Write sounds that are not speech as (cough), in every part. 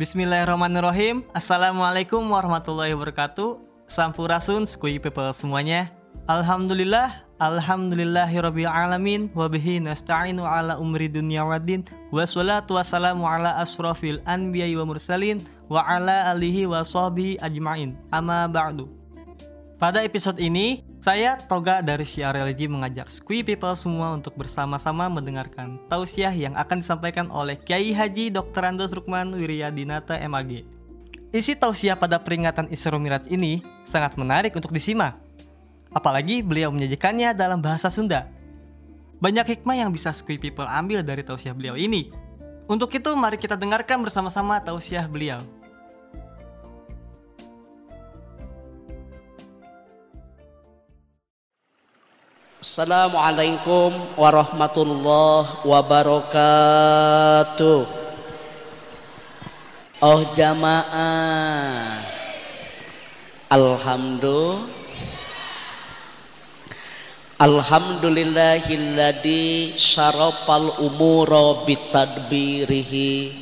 Bismillahirrahmanirrahim. Assalamualaikum warahmatullahi wabarakatuh. Sampurasun, skui people semuanya. Alhamdulillah Alhamdulillahirabbil alamin. Nasta'inu ala umri dunya waddin wassalatu wassalamu ala asrofil anbiya'i wa mursalin. Wa ala alihi wa sahbihi ajmain. Amma ba'du pada episode ini, saya Toga dari Syiar Religi mengajak Squee People semua untuk bersama-sama mendengarkan tausiah yang akan disampaikan oleh Kiai Haji Dr. Andos Rukman Wiryadinata MAG. Isi tausiah pada peringatan Isra Miraj ini sangat menarik untuk disimak. Apalagi beliau menyajikannya dalam bahasa Sunda. Banyak hikmah yang bisa Squee People ambil dari tausiah beliau ini. Untuk itu, mari kita dengarkan bersama-sama tausiah beliau. Assalamualaikum warahmatullahi wabarakatuh. Oh jamaah. Alhamdulillah. Alhamdulillahilladzi syarafal umura bitadbirihi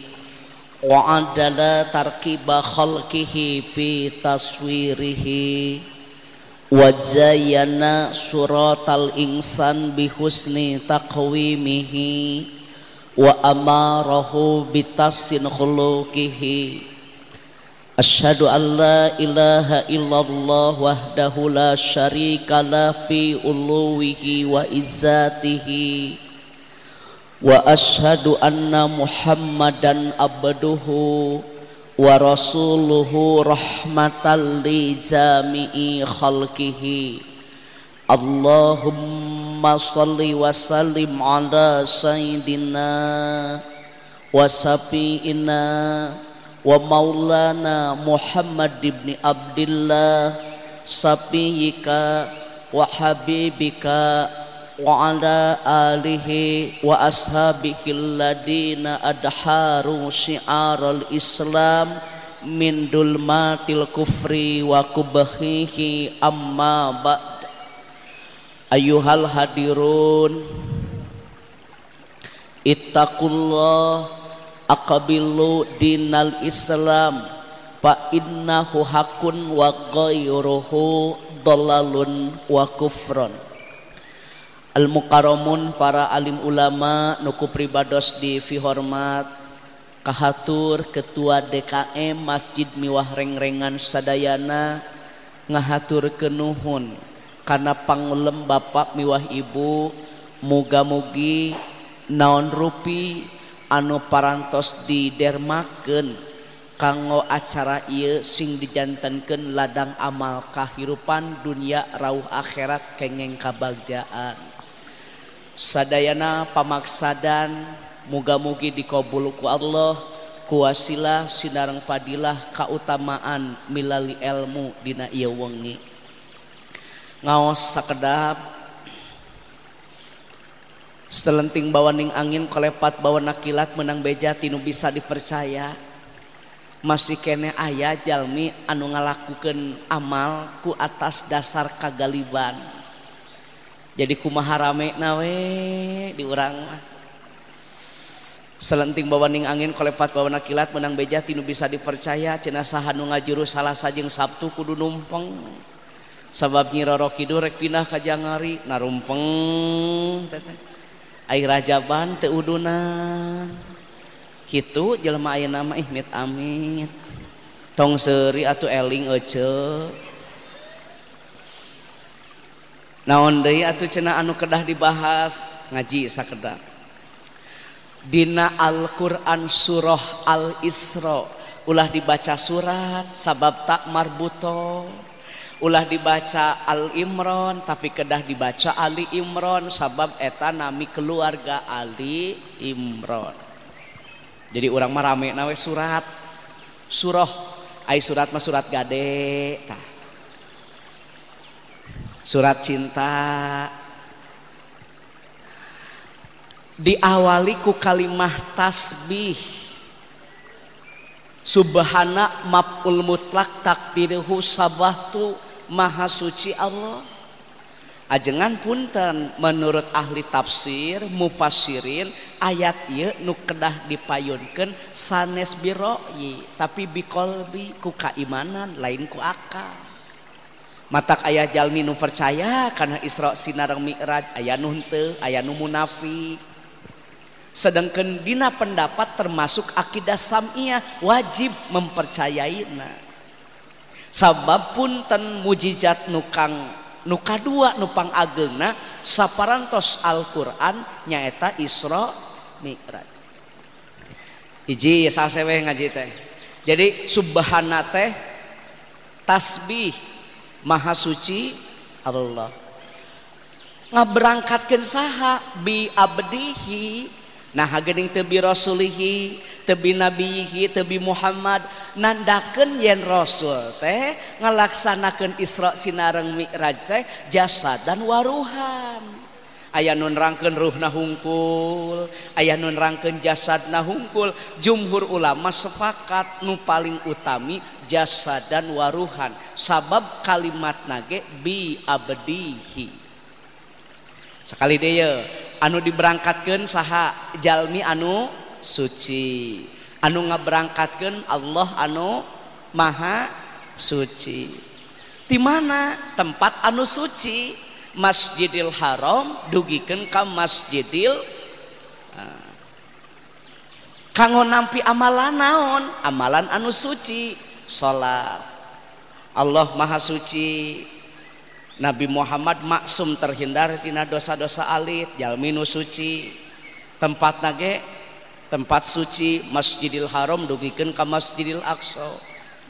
wa adala tarkiba khalqihi bi taswirihi wajayana suratal insan bihusni taqwimihi wa amarahu bitasin khulukihi Ashadu an ilaha illallah wahdahu la sharika fi uluwihi wa izzatihi. Wa ashadu anna muhammadan abduhu ورسوله رحمة لجميع خلقه. اللهم صل وسلم على سيدنا وسبينا ومولانا محمد بن عبد الله سبيك وحبيبك wa ala alihi wa ashabihi alladina adharu syiaral islam min dulmatil kufri wa kubahihi amma ba'd. Ayuhal hadirun ittaqullah aqabilu dinal islam fa innahu hakun wa ghayruhu dalalun wa kufron Al-muqaromun para alim ulama nuku pribados di Vihormat Kahatur Ketua DKM Masjid Miwah Rengrengan Sadayana ngahatur kenuhun karena pangulem Bapak Miwah Ibu muga-mugi naon rupi anu parantos didermaken kanggo acara ieu sing dijantankeun ladang amal kahirupan dunia rauh akhirat kengeng kabagjaan. sadayana pamaksadan muga-mugi dikobulku Allah kuasilah sinarang padilah kautamaan milali ilmu dina iya wengi. Ngaos sakedap selenting bawaning angin kolepat bawa nakilat menang beja tinu bisa dipercaya. Masih kene ayah jalmi anu ngalakukan amal ku atas dasar kagaliban. jadi kumaha rame nawe di urang mah. Selenting bawaning angin kolepat bawana kilat menang beja tinu bisa dipercaya cina sahanu ngajuru salah sajeng sabtu kudu numpeng. Sabab nyiroro kidul rek pindah ka jangari narumpeng teteh air rajaban teu udunan kitu jelema ayeuna mah ihmit amit. Tong seuri atuh eling ece naon deui atuh cenah anu kedah dibahas? Ngaji sakedar Dina Al-Qur'an surah Al-Isra. Ulah dibaca surat sabab tak marbuto. Ulah dibaca Al Imron tapi kedah dibaca Ali Imron sabab eta nami keluarga Ali Imron jadi orang marame nawe surat. Surah ai surat mah surat gade tah. surat cinta. Diawali ku kalimah tasbih. Subhana maf'ul mutlak takdiruhu sabahtu maha suci Allah. Ajengan punten menurut ahli tafsir mufasirin ayat ieu nu kedah dipayunkeun sanes biroi tapi bikolbi ku kaimanan lain ku akal. matak ayah Jalmi nu percaya karena Isra Sinarang Mi'raj ayah henteu ayah nu munafik. Sedangkan dina pendapat termasuk akidah samiyah wajib mempercayaina sabab punten mujizat nukang nuka dua nupang agengna saparantos Al-Quran nyaeta Isra Mi'raj. Hiji ya sasewe ngaji teh? Jadi subhana teh tasbih. Maha suci Allah. Ngaberangkatkan saha bi abdihi. Nah hagening tebi rasulihi tebi nabihi tebi Muhammad nandakeun yen rasul teh ngelaksanakan Isra sinareng Mi'raj teh jasa dan waruhan. aya nun rangken ruhna hungkul aya nun rangken jasadna hungkul jumhur ulama sepakat nu paling utami jasa dan waruhan. Sabab kalimat nage bi abdihi. Sekali de anu diberangkatkan saha Jalmi anu suci. Anu ngaberangkatkan Allah anu maha suci. Di mana tempat anu suci? Masjidil Haram dugikan ke Masjidil uh, kanggo nampi amalan naon? Amalan anu suci salat. Allah maha suci Nabi Muhammad maksum terhindar tina dosa-dosa alit jalminu suci. Tempat nage tempat suci Masjidil Haram dugikeun ka Masjidil Aqsa.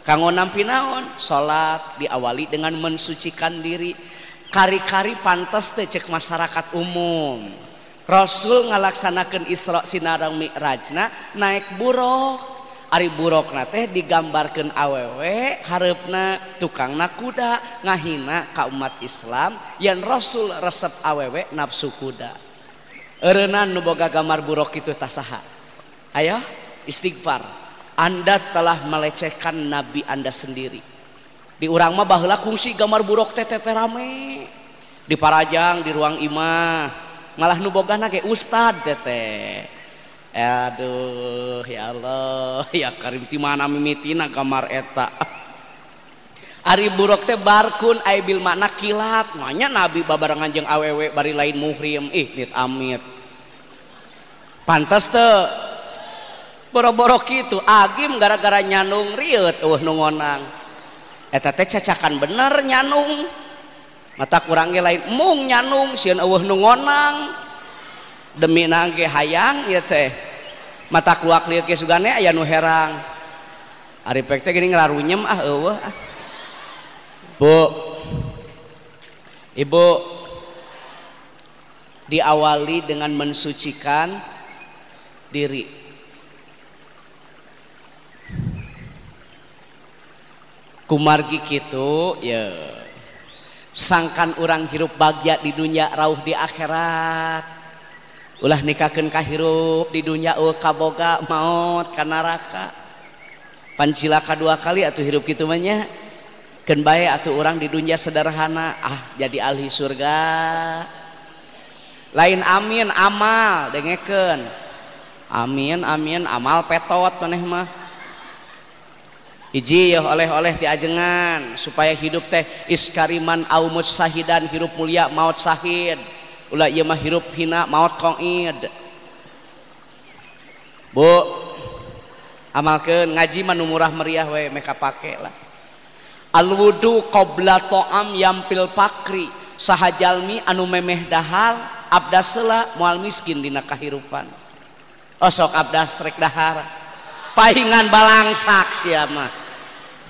Kanggo nampi naon? Salat diawali dengan mensucikan diri kari-kari pantas teh cek masyarakat umum. Rasul ngalaksanakeun Isra Sinarang Mi'rajna naik buruk. Ari burokna teh digambarkan awewe harapna tukangna kuda ngahina ka umat Islam yang Rasul resep awewe nafsu kuda. Erenan nuboga gambar buruk itu tasaha Ayo istighfar. Anda telah melecehkan Nabi Anda sendiri. di urang mah baheula kungsi gambar buruk teh teh rame. Di Parajang di ruang imah malah nu boga ge ustad teh aduh ya Allah (laughs) ya karim ti mana mimitina gambar eta? (laughs) Ari buruk teh barkun aibil makna kilat. Manya nabi babarengan jeung awewe bari lain muhrim. Ih nit amit. Pantas teh boro-boro kitu agim gara-gara nyanung riut nu ngonang. Eta teh cacakan bener nyanung. Mata kurang ge lain mung nyanung sieun eueuh nu ngonang. Demi nangge hayang ya teh. Mata keluak liuk ke sugane aya nu herang. Ari pek teh gini ngelarunyem ah eueuh ah. Bu Ibu diawali dengan mensucikan diri kumargi gitu ya sangkan orang hirup bahagia di dunia rauh di akhirat. Ulah nikahkan kahirup di dunia oh kaboga maut ka neraka. Pancilaka dua kali atau hirup gitu banyak ken atau orang di dunia sederhana ah jadi ahli surga. Lain amin amal dengeken amin amin amal petot maneh mah iji oleh-oleh ti ajengan supaya hidup teh iskariman aumut sahidan hirup mulia maut sahid. Ulah ieu mah hirup hina maut qaid Bu amalkeun ngaji mah murah meriah we meka pake lah. Al wudu qabla ta'am yampil pakri sahajalmi anu memeh dahar abdas seula moal miskin dina kahirupan. Oh, Osok abdas rek dahar. paingan balangsak sia mah.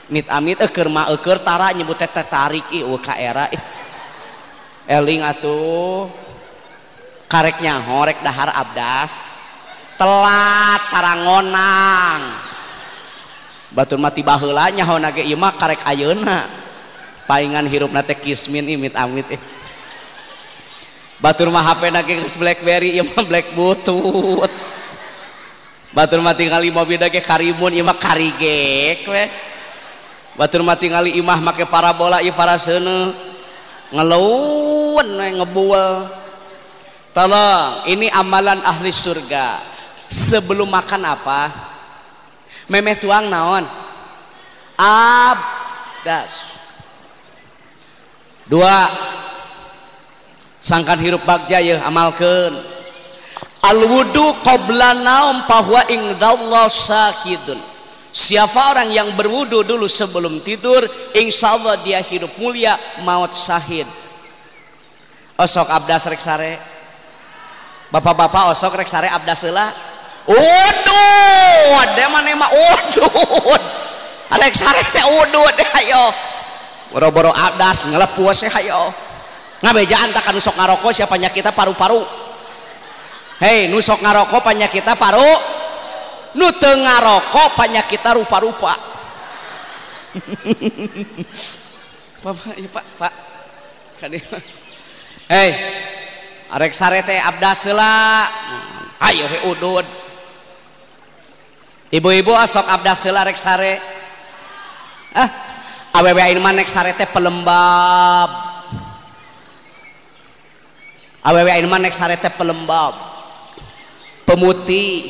Mit amit eukeur ma eukeur tara nyebut teh tarik ieu ka era eling atuh karek nyaho rek dahar abdas telat tarangonang. Batur mati baheula nyaho nage ieu mah karek ayeuna. Paingan hirupna teh kismin imit amit eh. batur mah HP nage geus BlackBerry ieu mah Black butut batur mati kali mau beda karimun karimun imah karigek we batur mati kali imah make parabola ieu para sene ngelauan ngebuel tolong ini amalan ahli surga. Sebelum makan apa? Memeh tuang naon? Abdas. Dua sangkan hirup bagja ya amalkan al wudu qabla naum bahwa ingdallah sakidun Siapa orang yang berwudu dulu sebelum tidur, insya Allah dia hidup mulia, maut syahid. Osok abdas rek sare. Bapak-bapak osok rek sare abdas lah. Udud, ada mana mah udud. Rek sare teh udud deh ayo. Boro-boro abdas ngelepuas sih ayo. Ngabejaan tak nusok ngaroko siapa kita paru-paru. Hei nusok ngaroko panyakit paru nute ngaroko panyakit rupa-rupa (laughs) Hei arek sarete abdas heula. Ayo he udud. Ibu-ibu ah, asok abdas heula arek sare. Ah, awewe aing mah nek sare teh pelembab. Awewe aing mah nek sare teh pelembab. Pemutih.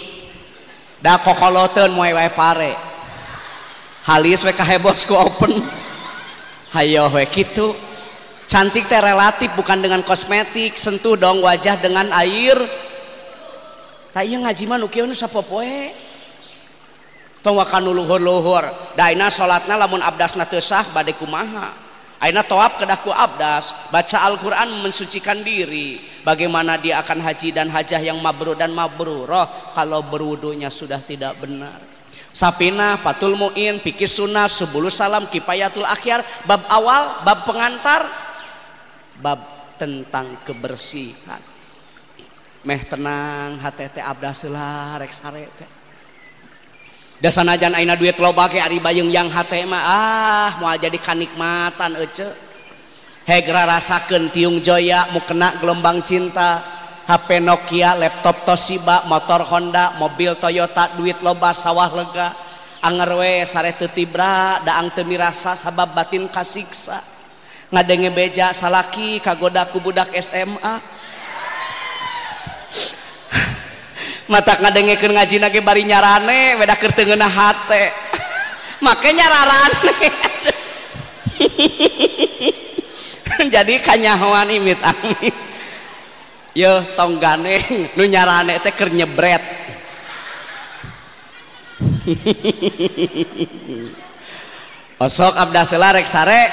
Da kokoloten moe wae pare. Halis we kahebosku open. Hayo we kitu. Cantik teh relatif bukan dengan kosmetik sentuh dong wajah dengan air. Tak iya ngaji mah nu kieu nu sapopoe. Tong wakan luhur-luhur. Daina salatna lamun abdasna teu sah bade kumaha Aina toab kedaku abdas baca Al-Quran mensucikan diri. Bagaimana dia akan haji dan hajah yang mabrur dan mabruroh kalau berwudunya sudah tidak benar. Sapina, Fatul Mu'in, Fikih Sunnah, Subulu Salam, Kipayatul Akhir bab awal, bab pengantar bab tentang kebersihan. Meh tenang HTT abdas lah rek dasana jan aina duit loba ke ari bayung yang hate mah ah moal jadi kanikmatan ece hegra rasakeun tiung joya mu kena gelombang cinta. HP Nokia laptop Toshiba motor Honda mobil Toyota duit loba sawah lega. Anger we sare teu tibra daang teu mirasa sabab batin kasiksa. Ngadenge beja salaki kagoda ku budak SMA mata ngadengekeun ngaji nage bari nyarane beda ngeuna hate. (laughs) Make nyararane. (laughs) Jadi kanyahoan imit amit yo tong ganeng nu nyarane teh keur nyebret. (laughs) Osok abda selarek sare.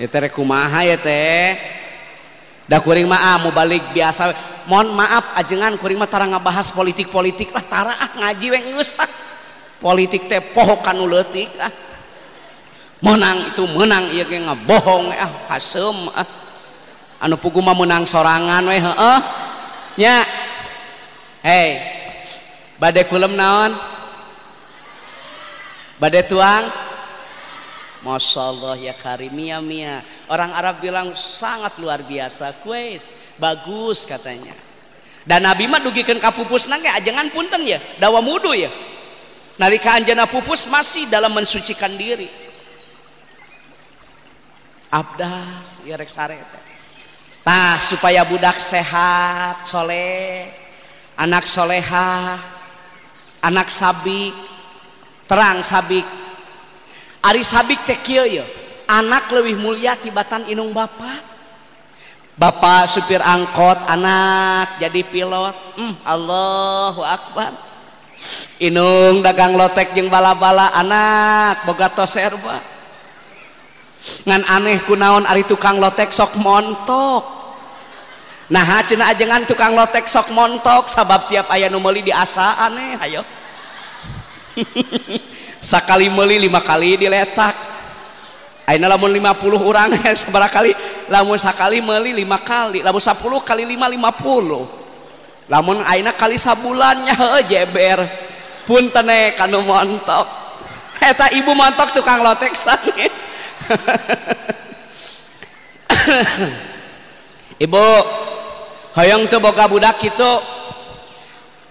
Ya teh kumaha ya teh? Da kuring mah ah, mau balik biasa. mohon maaf ajengan kurima tara ngabahas politik-politik lah tara ah ngaji we geus ah. Politik teh poho kanu leutik ah. Menang itu menang ieu ge ngabohong ah hasem ah. Anu pugu mah menang sorangan we heeh. Nya. Hei bade kulem naon? Bade tuang? Masya Allah ya karimia mia orang Arab bilang sangat luar biasa kues bagus katanya. Dan Nabi mah dugikan kapupus nangke ajangan punten ya dawa mudu ya. Nalika anjana pupus masih dalam mensucikan diri. Abdas ya rek tah supaya budak sehat soleh anak soleha anak sabik terang sabik Ari sabik teh anak lebih mulia tibatan inung bapak Bapak supir angkot anak jadi pilot. Hmm, Allahu Akbar. Inung dagang lotek jeung bala-bala anak boga toserba. ngan aneh kunaon ari tukang lotek sok montok. Nah cina ajengan tukang lotek sok montok sabab tiap aya numeli di asa aneh ayo (laughs) sakali meli lima kali diletak. Aina lamun 50 orang sabaraha kali. Lamun sakali meli lima kali lamun 10 kali 5 50 lamun aina kali sabulannya (laughs) heuh jeber. Puntene kanu montok. (laughs) Eta ibu montok tukang lotek sangis. (laughs) Ibu hoyong teu boga budak kitu.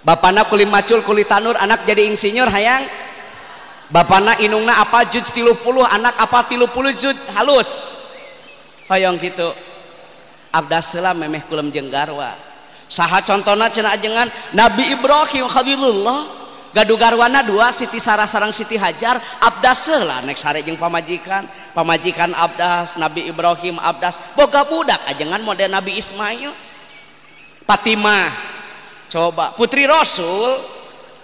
Bapana kulit macul kulit tanur anak jadi insinyur hayang. Bapana inungna apa jud tilu puluh anak apa tilu puluh jud halus. Hoyong gitu. Abdas selam memeh kulem jenggarwa saha contohna cina ajengan Nabi Ibrahim Khalilullah. Gaduh garwana dua Siti Sarah sarang Siti Hajar. Abdas selah nek sare jeung pamajikan. Pamajikan abdas Nabi Ibrahim abdas. Boga budak ajengan model Nabi Ismail. Fatimah coba. Putri Rasul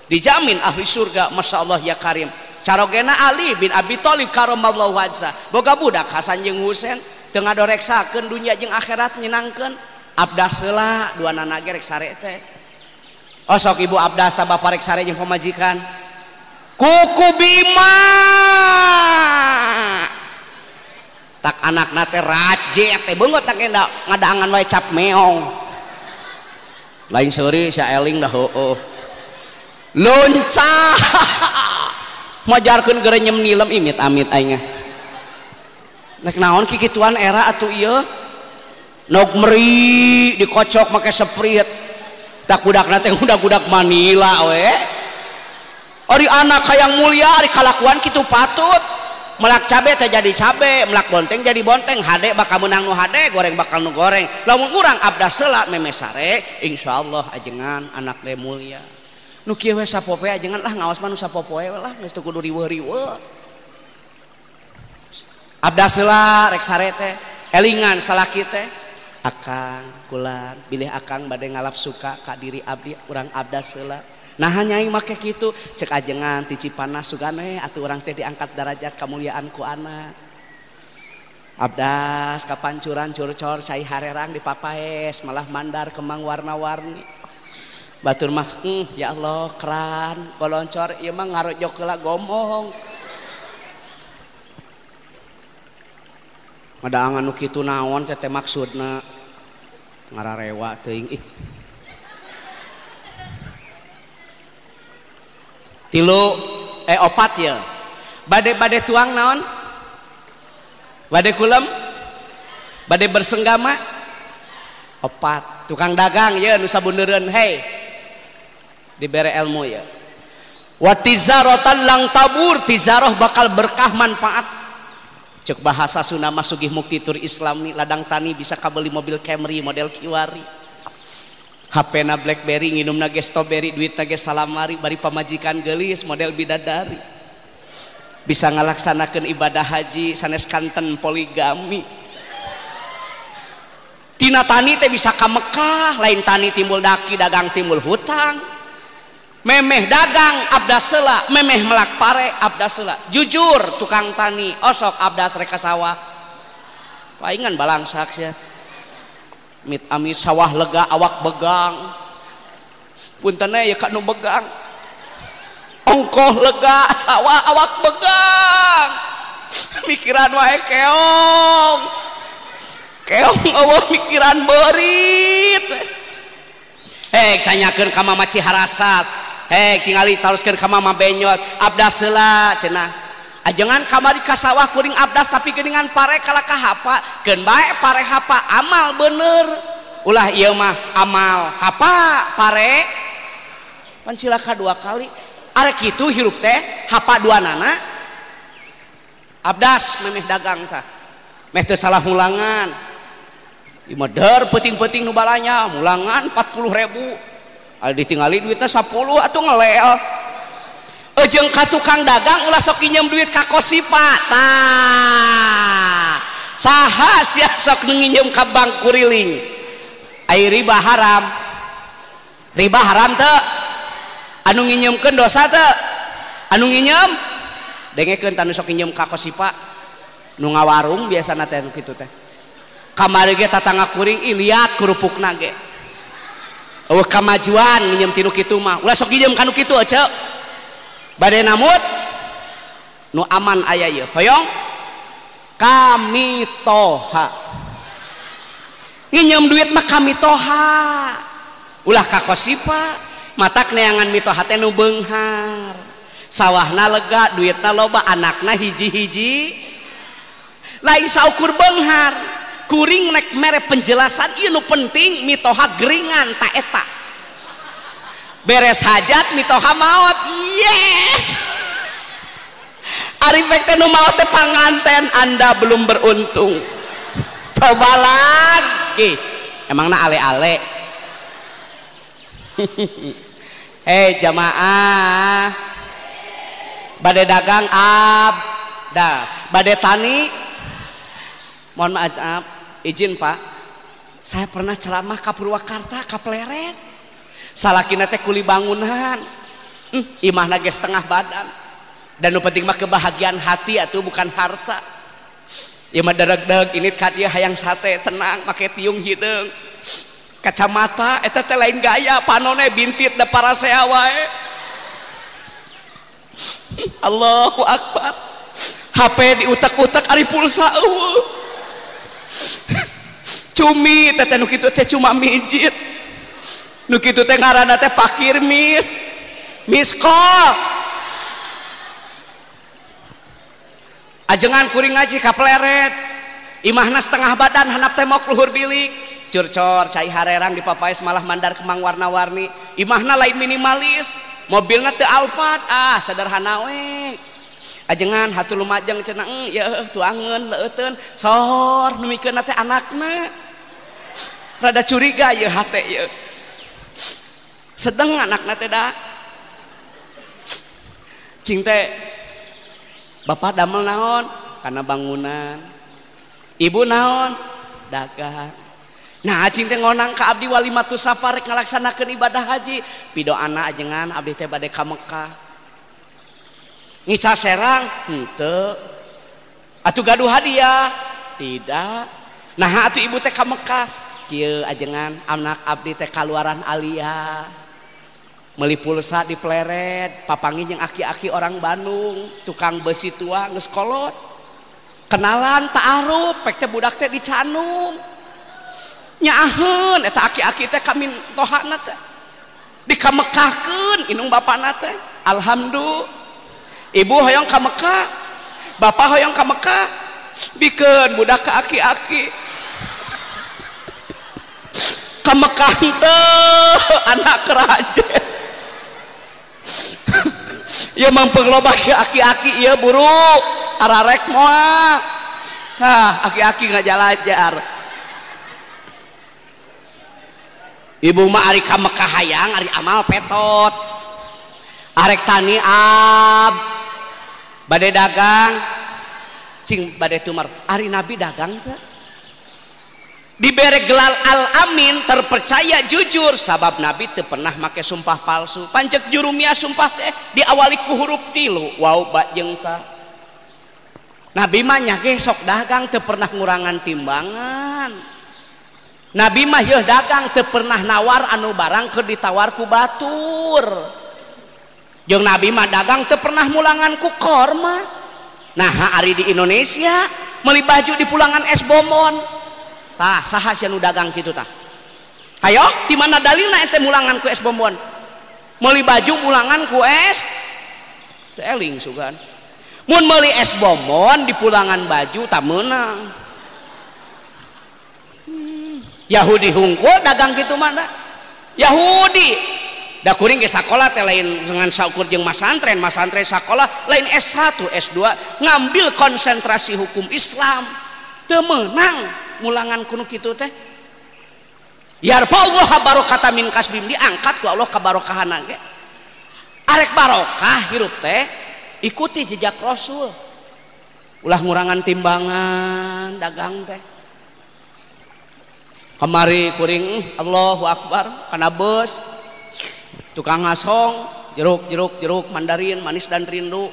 dijamin ahli surga Masya Allah ya Karim. carogena Ali bin Abi Thalib karomallahu wajsa boga budak Hasan jeung Husain teu ngadoreksakeun dunya jeung akhirat nyenangkeun abdas heula duanana ge rek sare teh. Oh sok ibu abdas ta bapa rek sare jeung pamajikan. Kuku bima! Tak anak nate rajet teh beungeut tak enda ngadaangan wae cap meong. Lain seuri sia eling dah heueuh. Loncah (laughs) majarkan gerenyem nilem imit amit aingnya nek naon kikituan era atuh iya nog meri dikocok make seprit. Tak budak nate budak budak Manila we. Ori anak hayang mulia ari kalakuan kitu patut. Melak cabe teh jadi cabe melak bonteng jadi bonteng. Hade bakal menang nu hade goreng bakal nu goreng. Lamun urang abdas selak memesare insyaallah ajengan anak mulia. nu kieu we sapopoe janganlah ngawas mah nu sapopoe lah geus teu kudu riweuh-riweuh abdas heula rek sare teh elingan salaki teh. Akang kulan bilih akang bade ngalap suka ka diri abdi urang abdas heula nah hanya yang make kitu cek ajengan ti cipanas sugane atuh urang teh diangkat derajat kamuliaan ku anak Abdas kapancuran curcor cai harerang di papaes malah mandar kemang warna-warni. batur mah hmm, ya Allah keran goloncor ieu mah ngarojok heula gomong. Madaangan nu kitu naon teh maksudna? Ngararewa teuing ih. Tilu eh opat ya. Bade bade tuang naon? Bade kulem? Bade bersenggama? Opat. Tukang dagang ya nusa bunderan hei diberi ilmu ya. Watizarotan lang tabur tizaroh bakal berkah manfaat. Cek bahasa sunama sugih mukti tur islami ladang tani bisa kabeli mobil Camry model kiwari. HP na Blackberry nginum na strawberry duit na salamari bari pamajikan gelis model bidadari. Bisa ngalaksanakan ibadah haji sanes kanten poligami. Tina tani teh bisa ka Mekah lain tani timbul daki dagang timbul hutang. memeh dagang Abdasela memeh melak pare Abdasela jujur tukang tani osok Abdas reka sawah. Palingan balang saksya mit ami sawah lega awak begang. Puntene ya kanu begang. Ongkoh lega sawah awak begang. (laughs) Mikiran wae keong. Keong awak mikiran berit eh hey, tanyakan ka mama Ciharasas he tingali teruskan kam benyot. Heula cenah. ajengan kamari kasawah kuring Abdas tapi geningan pare kala hapa. Gen bae pare hapa amal bener. Ulah iya mah amal hapa pare. Pancilaka dua kali. Arek kitu hirup teh hapa dua nana. Abdas memeh dagang tah. Meh teu salah mulangan. Imeder meder peting-peting nu balanya mulangan 40 ribu. ditingali duitnya 10 atau ngelel ejeng ka tukang dagang ulah sok nyem duit ka kosipa tah. Saha sia sok nginjem ka bank kuriling? Air riba haram. Riba haram teu anu nginjemkeun dosa teu anu nginjem dengekeun tanu sok nginjem ka kosipa. Nu ngawarung biasana teh kitu teh. Kamari ge tatangga kuring ih liat kerupukna ge Oh, kamajuan nyem tinu kitu mah. Ulah sok nginjem kanu kitu ece. Bade namut nu aman aya ieu. Hoyong kami toha. Nginjem duit mah kami toha. Ulah ka kosipa matak neangan mitoha teh nu beunghar sawahna lega duitna loba anakna hiji-hiji. Lain saukur beunghar kuring nek mere penjelasan ieu penting mitoha geringan tak eta. Beres hajat mitoha maot yes. Arifek teh nu maot teh panganten anda belum beruntung. Coba lagi. Emang na ale-ale? (laughs) Hei jamaah. Badai dagang ab. Das. Badai tani? Mohon maaf izin pak. Saya pernah ceramah ke Purwakarta ke Pleret. Salakina teh kuli bangunan. Hmm, imah nage setengah badan. Dan nu penting mah kebahagiaan hati atau bukan harta. Ya mah darag ini kan dia hayang sate tenang make tiung hidung kacamata eta teh lain gaya panone bintit da para wae Allahu akbar. HP diutak-utak ari pulsa eueuh cumi teteh nu kitu teh cuma mijit. Nu kitu teh ngaranna teh pakir mis. Mis call ajengan kuring ngaji kapleret. Imahna setengah badan hanap teh mok luhur bilik. Curcor cai harerang di papais malah mandar kemang warna-warni. Imahna lain minimalis. Mobilnya teh alphard. Ah sederhana we. ajengan hatu lumajeng cenang ya tuangan leuten sor numikeun teh anakna. Rada curiga ya hate ya. Sedang anakna teh da cing teh bapak damel naon? Karena bangunan. Ibu naon? Dagang. Nah cing teh ngonang ka abdi walimatus safarek ngalaksanakeun ibadah haji. Pido anak ajengan abdi teh bade ka Mekah. ngica Serang henteu. Atuh gaduh hadiah? Tidak. Nah atuh ibu teh ka Mekah. Kieu ajengan anak abdi teh kaluaran alia. Meuli pulsa di pleret papangi jeung aki-aki orang Bandung. Tukang besi tua geus kolot kenalan ta'aruf pek teh budak teh dicanung nyaheun eta aki-aki teh kami tohana teh. Dikamekahkeun inung bapana teh. Alhamdulillah. ibu hoyong ka Mekah. Bapak hoyong ka Mekah. Bikin budak ka aki-aki. Ka Mekah teh (laughs) anak kerajaan (laughs) ya mempengloba ya aki-aki ya buruk ararek moa. Nah aki-aki nggak jalajar ibu mah ari ka Mekah hayang ari amal petot. Arek tani ab. badai dagang. Cing badai tumar hari nabi dagang teh. Diberi gelal al amin terpercaya jujur sabab nabi teu pernah make sumpah palsu. Pancek jurumia sumpah teh diawali ku huruf tilu wow bak jeung ta. Nabi mah nyage sok dagang teu pernah ngurangan timbangan. Nabi mah yeuh dagang teu pernah nawar anu barang keur ditawar ku batur. Jeung nabi mah dagang teu pernah mulangan ku korma nah hari di Indonesia meli baju di pulangan es bomon. Tah saha nu dagang gitu tah? Ayo di mana dalilna ente mulangan ku es bombon meuli baju mulangan ku es teling sugan mun meuli es bombon di pulangan baju tak menang. Yahudi hungkul dagang gitu mana Yahudi kuring ke sekolah teh lain dengan saukur jeung masantren masantren sekolah lain S1 S2 ngambil konsentrasi hukum Islam. Temenang mulangan kuno kitu teh. Yarfa Allah barokata min kasbim diangkat ku Allah kabarokahana ge. Arek barokah hirup teh ikuti jejak Rasul. Ulah ngurangan timbangan dagang teh. Kemari kuring Allahu Akbar kana bos tukang ngasong jeruk jeruk jeruk mandarin manis dan rindu.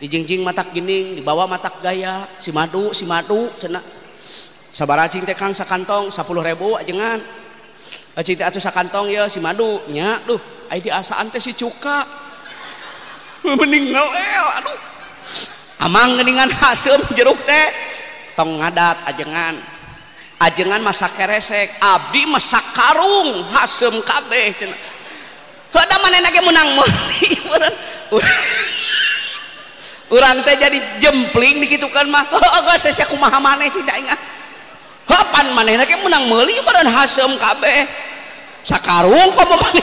Dijingjing matak gining dibawa matak gaya. Si madu si madu cena sabar acing teh kang sakantong sepuluh ribu ajengan. Eh, acing teh atuh sakantong ya si madu nya duh ai diasaan teh si cuka. (laughs) Mending ngel aduh. Amang geningan hasem jeruk teh. Tong ngadat ajengan. Ajengan masak keresek abdi masak karung hasem kabeh cenah. menang (laughs) Urang teh jadi jempling dikitukan mah. (laughs) Oh, Aku kumaha maneh tidak kapan maneh menang meli badan hasem kabeh. Sakarung pamomong.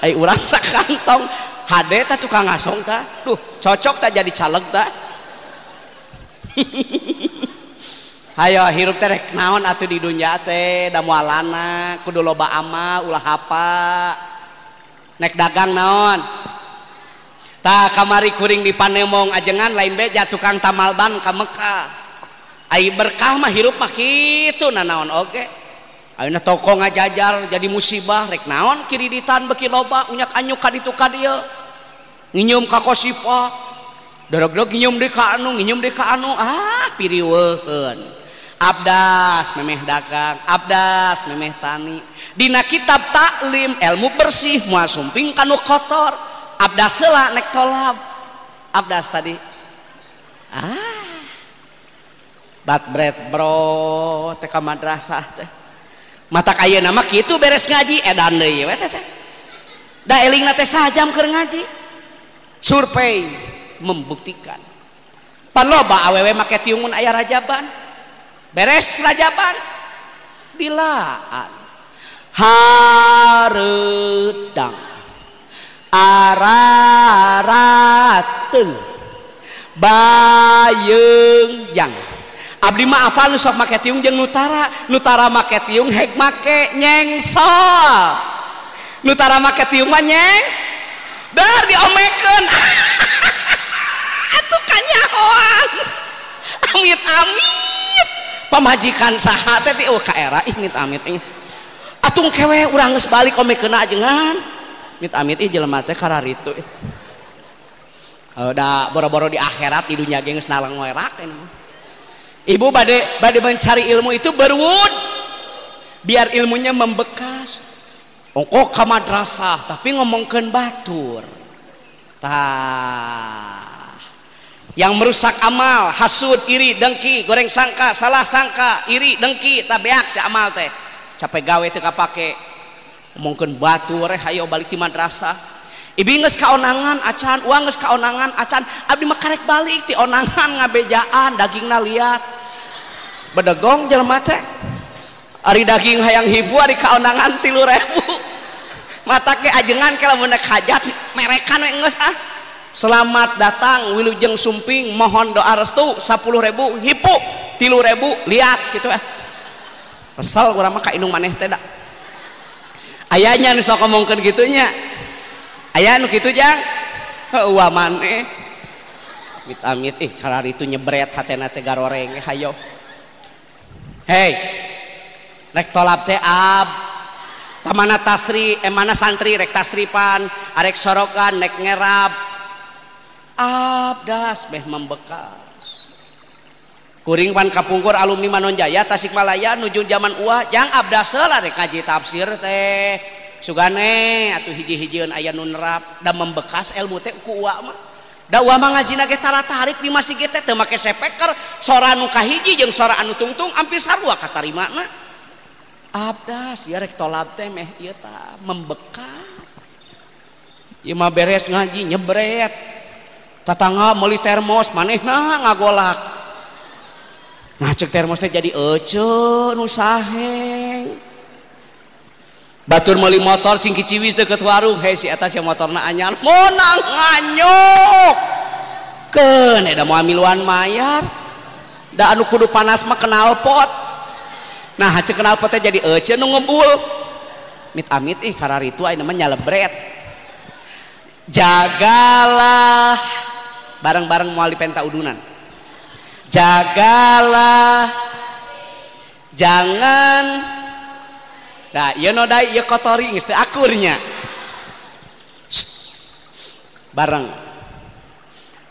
Ai urang sakantong. Hade ta tukang ngasong ta. duh cocok ta jadi caleg ta. (laughs) Hayo hirup terek naon atuh di dunya teh? Da mualana kudu loba ama ulah hapa. nek dagang naon? Tak kamari kuring di panemong ajengan lain beja tukang tamal ban ka Mekah. Ai berkah mah hirup mah kitu nanaon oge? Okay. toko ngajajar jadi musibah. Rek naon kiriditan beki loba unyak anyuk ka ditu ka dieu nginyum ka kosipa. Dorog-dorog nginyum deui ka anu nginyum deui ka anu. Ah piriweuheun. Abdas memeh dagang. Abdas memeh tani. Dina kitab taklim ilmu bersih mua sumping kanu kotor. Abdas sela nek tolab. Abdas tadi. Ah. Bat bread bro. Teka madrasah teh. Mata kaya nama gitu beres ngaji. Eh, Edan deui we teh teh. Da eling teh sajam keur ngaji. Survei membuktikan. Pan loba awewe make tiungun aya rajaban. beres rajaban. Dilaan. Haredang. Araratun bayeng yang. Abdi mah apa nu sok make tiung jeung nutara. Nutara make tiung hek make nyengsol nutara make tiung mah nyeng dar diomekeun. (laughs) Atuh kanyahoan. Amit amit pemajikan saha teh oh ka era ih mit amit ih. Atung kewe urang geus balik kena ajengan. Mit amit ih jelema teh kararitu da boro-boro di akhirat di dunia geus nalang werak ibu bade bade mencari ilmu itu berwud. Biar ilmunya membekas. Ongko ka madrasah tapi ngomongkeun batur. Tah yang merusak amal hasud iri dengki goreng sangka salah sangka iri dengki tabeak si amal teh. Capek gawe teh kapake. Mungkin batu reh hayo balik di madrasah. Ibi nges kaonangan acan uang nges kaonangan acan abdi makarek balik ti onangan ngabejaan dagingna liat. Bedegong jelema teh. Ari daging hayang hibu ari kaonangan tilu rebu. Mata ke ajengan kalau hajat merekan we nges ah. Selamat datang Wilujeng Sumping. Mohon doa restu. 10 ribu hipu. Tilu ribu lihat gitu ya kesel kurang mah inung maneh teh ayahnya nih sok gitunya. Ayah nu gitu jang. Wah maneh. Amit amit. Ih karar itu nyebret hatena teh garoreng. Hayo. Hei. Rek tolap teh ab. Tamana tasri emana santri? Rek tasripan. Arek sorokan nek ngerab abdas beh membekas. Kuring pan kapungkur alumni Manonjaya Tasikmalaya nuju zaman uah yang abdas lah rek kaji tafsir teh. Sugane atuh hiji-hijian aya nu nerap da membekas ilmu teh ku uah mah. Da uah mah ngajina ge tara tarik di masih ge teh teu make sepeker sora nu kahiji jeung sora anu tungtung ampir sarua katarimana abdas ya rek tolab teh meh ieu ta membekas. Ima beres ngaji nyebret. Tatangga meuli termos manehna ngagolak. Nah cek termosnya jadi ece nu saheng batur meuli motor sing kiciwis deket warung. Hei si atas yang motorna anyar. Monang nganyuk. Ken da mau amiluan mayar. Da anu kudu panas mah kenal pot. Nah cek kenal potnya jadi ece nu ngebul mit amit ih karar itu ayeuna mah nyalebret. Jagalah bareng-bareng muali penta udunan. Jagalah. Jangan. Nah iya nodai iya kotori geus akurnya. Bareng.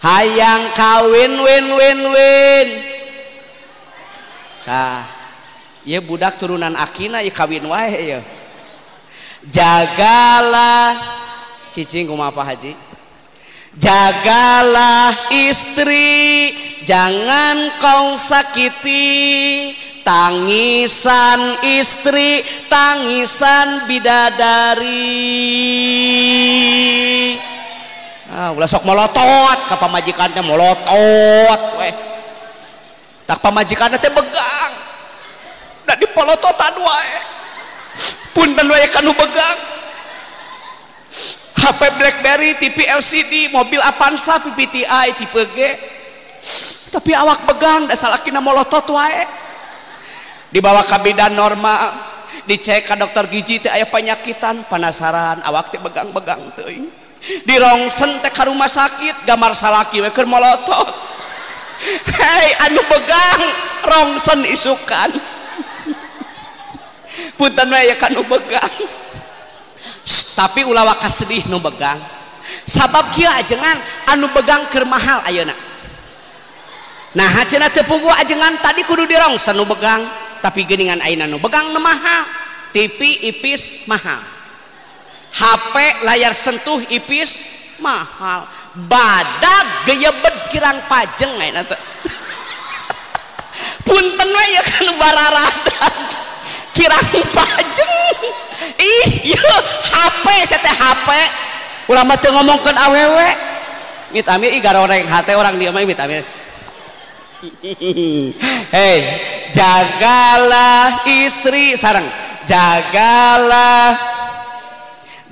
Hayang kawin win win win. Nah iya budak turunan akina iya kawin wae ya jagalah. Cicing kumaha haji jagalah istri jangan kau sakiti. Tangisan istri tangisan bidadari. Ah ulah sok molotot ka pamajikan teh molotot we. Tak pamajikannya teh begang. Da dipolototan wae punten wae kanu begang. HP Blackberry, TV LCD, mobil Avanza, PPTI, tipe G. Tapi awak begang, dasar laki molotot wae. Dibawa ke bidan normal, dicek ke dokter gigi teh ayah penyakitan, penasaran, awak teh begang-begang teuing. Dirongsen teh ke rumah sakit, gambar salaki we keur molotot. Hei, anu begang, rongsen isukan. Punten we ya kanu begang. tapi ulawaka sedih nu begang. Sabab kia ajengan anu begang keur mahal ayeuna. Nah hacena teu pugu ajengan tadi kudu dirongsen nu begang. Tapi geningan ayeuna nu begang nu mahal TV ipis mahal. HP layar sentuh ipis mahal. Badak geyebet kirang pajeng ayeuna teh. Punten we ya kan bararadan kirang pajeng. Ih iya HP teh HP ulama teh ngomongkeun awewe mit amir ih garoreng hate orang dia mah mit amir hei jagalah istri sarang jagalah.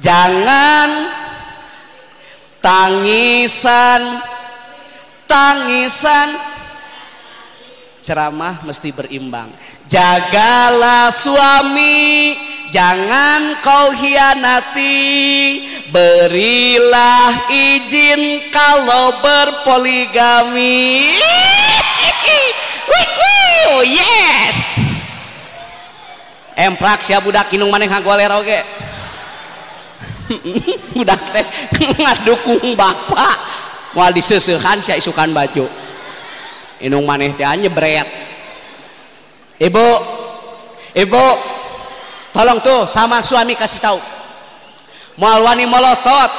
Jangan tangisan tangisan. Ceramah mesti berimbang. Jagalah suami jangan kau hianati berilah izin kalau berpoligami. Oh yes. Emprak sia budak inung maneh ngagoler oge (laughs) budak teh ngadukung bapak. Moal diseusehan sia isukan baju. Inung maneh teh nyebret ibu ibu tolong tuh sama suami kasih tahu. Moal wani molotot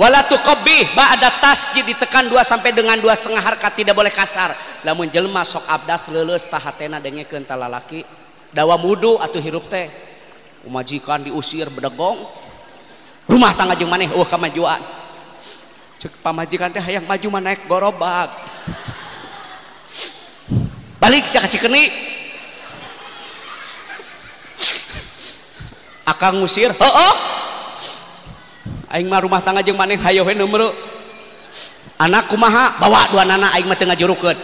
wala tuqabbih ba'da tasjid. Ditekan dua sampai dengan dua setengah harkat. Tidak boleh kasar. Lamun jelma sok abdas leuleus tahatena dengekeun talalaki dawa mudu atau hirup teh. Umajikan diusir bedegong. Rumah tangga jeung maneh? Eueuh kamajuan. Cek pamajikan teh hayang maju mah naik gorobak. Balik sia kacikeuni akang ngusir heeh aing mah rumah tangga jeung maneh hayo we numru anak kumaha? Bawa dua nana aing mah teu ngajurukeun.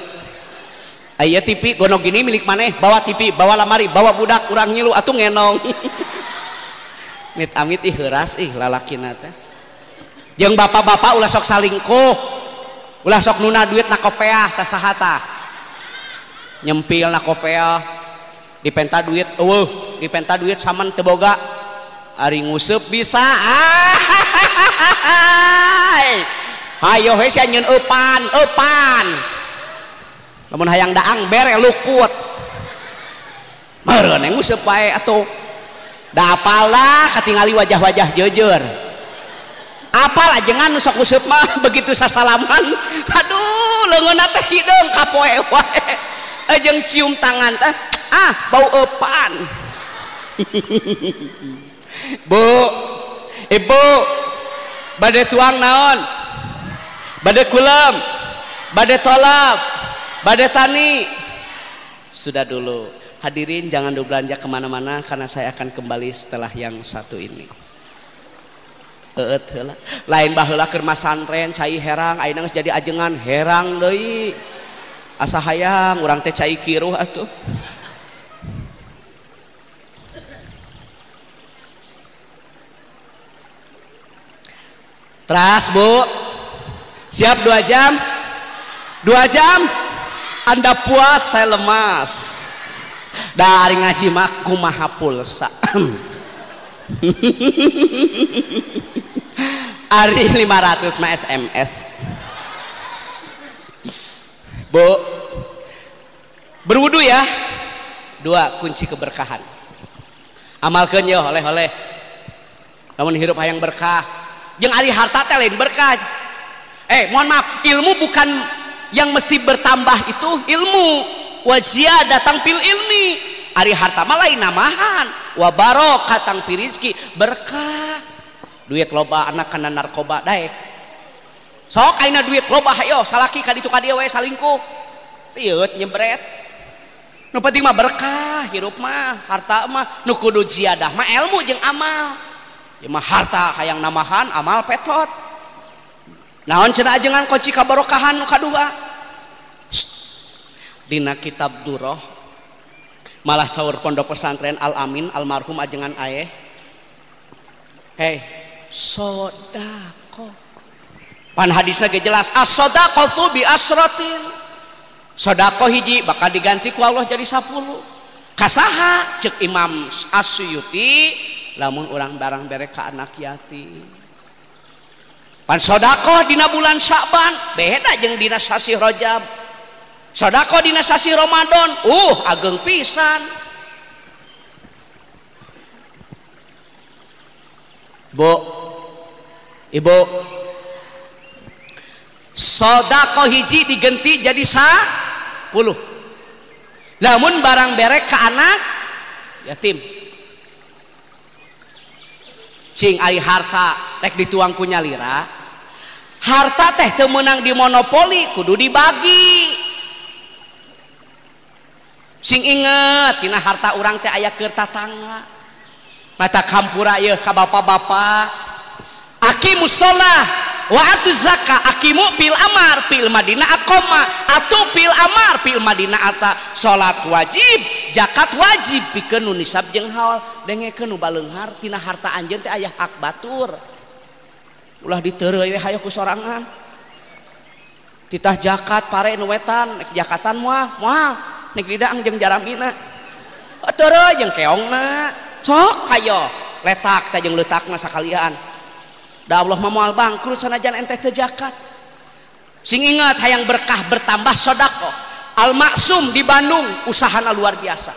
Aya TV gono gini milik maneh bawa TV bawa lamari bawa budak urang nyilu atuh ngenong. (laughs) Mit amit ih heuras ih lalakina teh. Jeung bapak-bapak ulah sok salingkuh ulah sok nuna duit nakopeah tah saha tah nyempil nakopeah dipenta duit eueuh dipenta duit saman teboga ari nguseup bisa hayo he sia eupan eupan lamun hayang daang bere lukut meureun nguseup wae atuh da apalah katingali wajah-wajah jejer apal ajengan nu sok nguseup mah begitu sasalaman aduh leungeunna teh hideung kapoe wae jeung cium tangan teh ah bau eupan Bu Ibu badai tuang naon? Badai kulam badai tolap badai tani. Sudah dulu. Hadirin jangan dulu belanja ke mana-mana karena saya akan kembali setelah yang satu ini. Lain baheula keur masantren cai herang. Ayeuna geus jadi ajengan herang deui. Asa hayang urang teh cai kiruh atuh Teras bu. Siap dua jam? Dua jam? Anda puas saya lemas. Dari ngaji mah kumaha pulsa. (laughs) Ari 500 mah SMS Bu Berwudu ya. Dua kunci keberkahan. Amalkan yo oleh-oleh. Namun hidup hayang berkah yang ari harta teh lain berkah. Eh mohon maaf ilmu bukan yang mesti bertambah itu ilmu. Wajia datang pil ilmi. Ari harta mah lain namahan. Wa barokatang pirizki berkah. Duit loba anak kana narkoba daek sok aina duit loba hayo salaki ka ditu ka dieu we salingkuh. Rieut nyebret. Nu mah berkah hirup mah harta mah. Nu kudu ziyadah mah ilmu jeung amal mah harta hayang namahan amal petot. Naon cenah ajengan kunci kabarokahan nu kadua? Dina kitab duroh. Malah caur pondok pesantren Al Amin almarhum ajengan ayah hei sodako. Pan hadisnya ge jelas as sodako bi asrotin. Sodako hiji bakal diganti ku Allah jadi 10 kasaha cek Imam Asyuti lamun orang barang berek ka anak yatim pan sodako dina bulan Sa'ban beda jeung dina sasi Rajab. Sodako dina sasi Ramadan uh ageng pisan. Bu Ibu sodako hiji digenti jadi sa puluh. Lamun barang berek ke anak yatim. harta rek dituang ku nyalira. Harta teh temenang di monopoli kudu dibagi. Sing inget dina harta orang teh aya keur tatangga. Mata kampura yeuh ka bapak-bapak. Aki musola. waatu zaka akimu pil amar pil madina akoma atau pil amar pil madina ata. Salat wajib jakat wajib. Pikeun nu nisab jeung haul dengekeun nu baleunghar tina harta anjeun teh aya hak batur. Ulah diteureuy we hayang ku sorangan. Titah jakat pare nu wetan nek jakatan moal moal. Nek didang jeung jaramina teureuy jeung keongna. Sok hayo letak teh jeung leutakna sakalian. Da Allah mamual bangkrut sanajan ente teu zakat. Sing ingat hayang berkah bertambah sodako. Al Maksum di Bandung usahana luar biasa.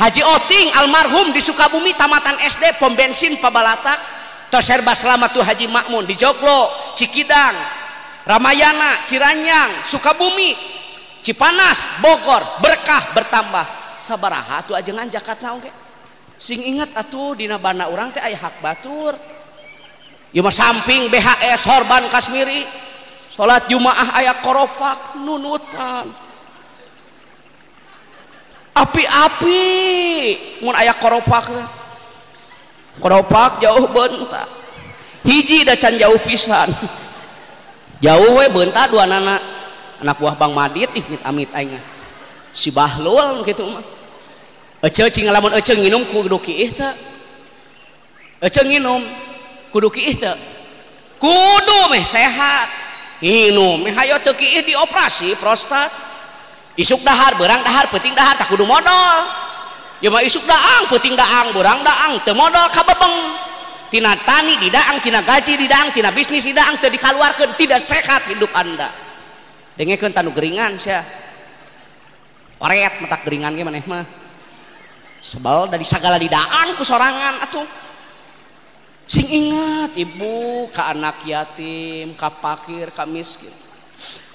Haji Oting almarhum di Sukabumi tamatan SD pom bensin Pabalatak tos serba selamat tuh Haji Makmun di Joglo, Cikidang, Ramayana, Ciranyang, Sukabumi, Cipanas, Bogor, berkah bertambah. Sabaraha tuh ajengan zakat naon. Sing ingat atuh dina bana urang teh aya hak batur. Yuma samping BHS Horban Kasmiri. Salat Jumaah ayat koropak nunutan. Api-api mun aya koropak koropak jauh bentak hiji da can jauh pisan. Jauh we bentak dua anak anak buah Bang Madit ih mit amit aing ah. si Bahlul gitu mah. Ece cing lamun ece nginum ku duki teh. Ece nginum. kudu kiih teu kudu meh sehat. Minum meh hayo teu kiih dioperasi prostat. Isuk dahar berang dahar penting dahar tak kudu modal. Ya mah isuk daang penting daang berang daang teu modal kabebeng. Tina tani di daang tina gaji di daang tina bisnis di daang teu dikaluarkeun tidak sehat hidup anda. Dengekeun tanu geringan sia. Oret matak geringan ge maneh mah. Sebal dari segala didaan ku sorangan atuh. sing ingat ibu ke anak yatim ka pakir ka miskin.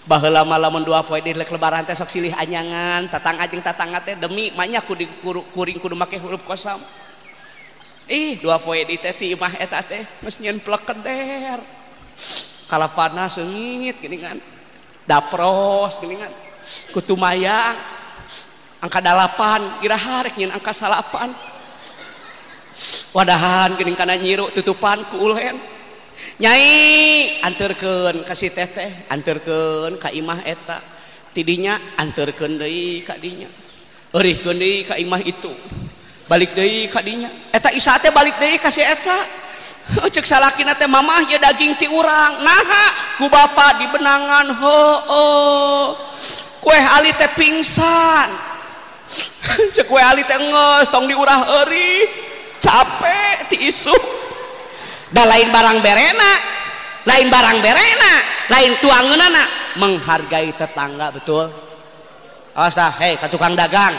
Baheula lamun dua poe di lebaran teh sok silih anyangan tatang ajeng tatangga teh demi manya kudu kuring kudu make huruf kosam. Ih dua poe di teh ti imah eta teh geus nyen plekeder kala panas seungit geuningan dapros geuningan kutu mayang. Angka dalapan kira harek nyeun angka salapan. wadahan geuning kana nyiru tutupan ku ulen nyai anterkeun ka si teteh anterkeun ka imah eta. Tidinya anterkeun deui ka dinya. Eurihkeun deui ka imah itu. Balik deui ka dinya. Eta isa teh balik deui ka si eta? Cek salakina teh mamah ya daging ti urang. Naha ku bapa di benangan ho oh kue ali teh pingsan. (laughs) Cek kue ali teh ngeus tong diurah eurih capek ti isu da lain barang berena lain barang berena lain tuangeunana menghargai tetangga betul. Awas dah hei ke tukang dagang.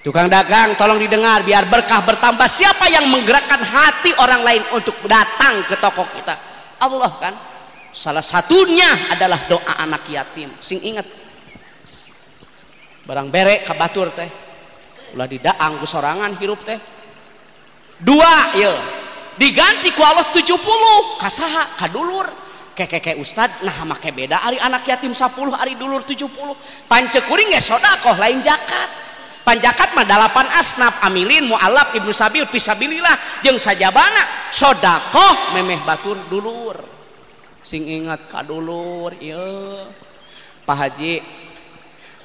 Tukang dagang tolong didengar biar berkah bertambah. Siapa yang menggerakkan hati orang lain untuk datang ke toko kita? Allah kan? Salah satunya adalah doa anak yatim. Sing ingat. Barang berek kabatur teh ulah didaang ku sorangan hirup teh. Dua ya diganti ku Allah 70 kasaha kadulur keke ustad nah make beda ari anak yatim 10 ari dulur 70 pance kuring ge sodakoh lain jakat. Panjakat mah dalapan asnaf amilin mualaf ibnu sabil pisabilillah jeung sajabana sodakoh memeh batur dulur. Sing ingat kadulur ieu. Pak Haji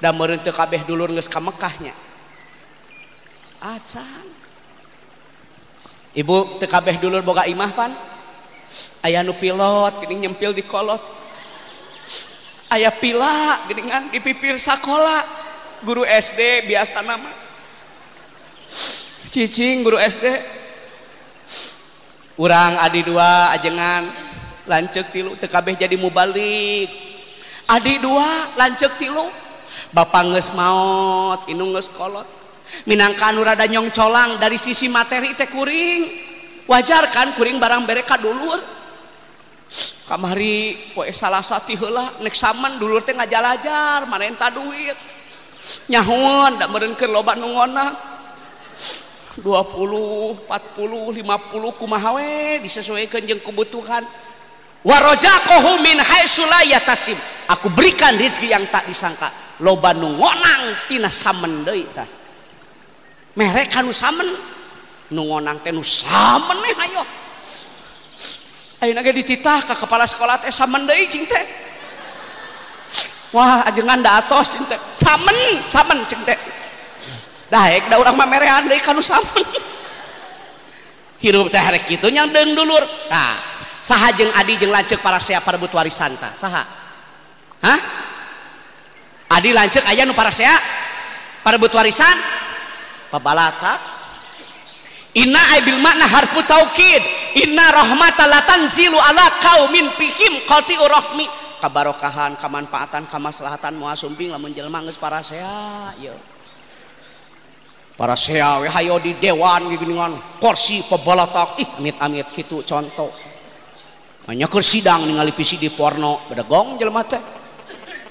da meureun teu kabeh dulur geus ka Mekahnya. acan. Ibu tekabeh dulu boga imah pan. Ayah nu pilot gini nyempil di kolot. Ayah pila geningan di pipir sakola. Guru SD biasa nama. Cicing guru SD urang adi dua ajengan lancek tilu tekabeh jadi mubalik. Adi dua lancek tilu. Bapak nges maut inung nges kolot. minangka anu nyong colang dari sisi materi teh kuring. Wajar wajarkan kuring barang mereka dulur kamari poe salah nek Saman dulur teh ngajalajar manenta duit. Nyahun meureun keur loba nu ngona. 20 40 50 kumaha we disesuaikan jeung kebutuhan. Warojaqahu min haitsu la yatasim. Aku berikan rezeki yang tak disangka. Loba nu ngonang tina samen deui tah. merek kanu samen. Nungonang teh nu samen nih ayo. Ayo naga dititah ke kepala sekolah teh samen deh cing teh. Wah ajengan da atos cing teh. Samen samen cing teh. Daek da urang mah merean deui kanu samen. Hirup teh rek kitu nyang deung dulur. Nah saha jeung adi jeung lanceuk para sea parebut warisan tah saha? Hah? Adi lanceuk aya nu para sea parebut warisan? Pabalatak inna aibil makna harfu taukid. Inna rahmata latanzilu ala kaumin fihim qati'u rahmi. Kabarokahan kamanfaatan kamaslahatan moal sumping lamun jelema geus parasea ya parasea we hayo di dewan geuningan kursi pabalatak ih amit-amit kitu contoh. Hanya sidang ningali di porno beda gong jelema teh.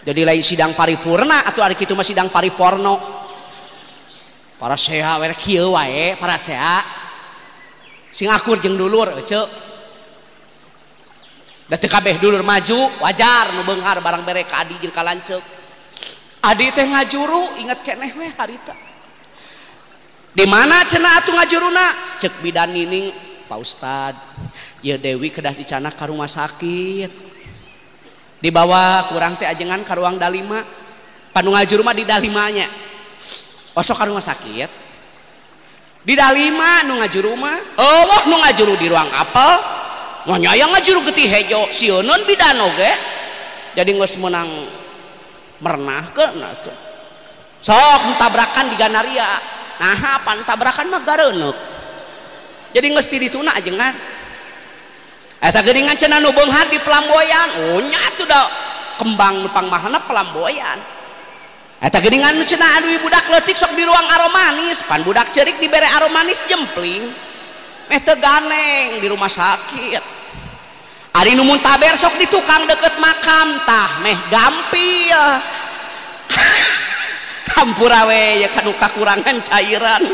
Jadi lain sidang paripurna atau ada kitu mah sidang pariporno para sea wae para seha. Sing akur jeung dulur eh, ece da teu kabeh dulur maju wajar nu beunghar barang bere ka adi jeung ka lanceuk adi teh ngajuru inget keneh we harita. Di mana cenah atuh ngajuruna? Cek bidan nining Pak Ustad ieu Dewi kedah dicana ka rumah sakit. Dibawa kurang teh ajengan ka ruang dalima. Panu ngajur mah di dalimanya. osok ka rumah sakit. Di dalima nu ngajuru mah. Allah. Nu ngajuru di ruang apel. Ngonya yang ngajuru getih hejo. Sieun bidan oge jadi geus menang merenah ke nah tuh sok tabrakan di ganaria. Nah pan tabrakan mah gareuneuk. Jadi geus ti dituna ajengan eta geuningan cenah nu beunghar di pelamboyan. Oh nya tuh da kembang nu pangmahana pelamboyan. geningan budak leutik sok di ruang aromanis. Pan budak cerik dibere aromanis jempling. Eh ganeng di rumah sakit. Ari nu muntaber sok di tukang deket makam tah meh gampil. (laughs) Hampurawe ya kanu kakurangan cairan.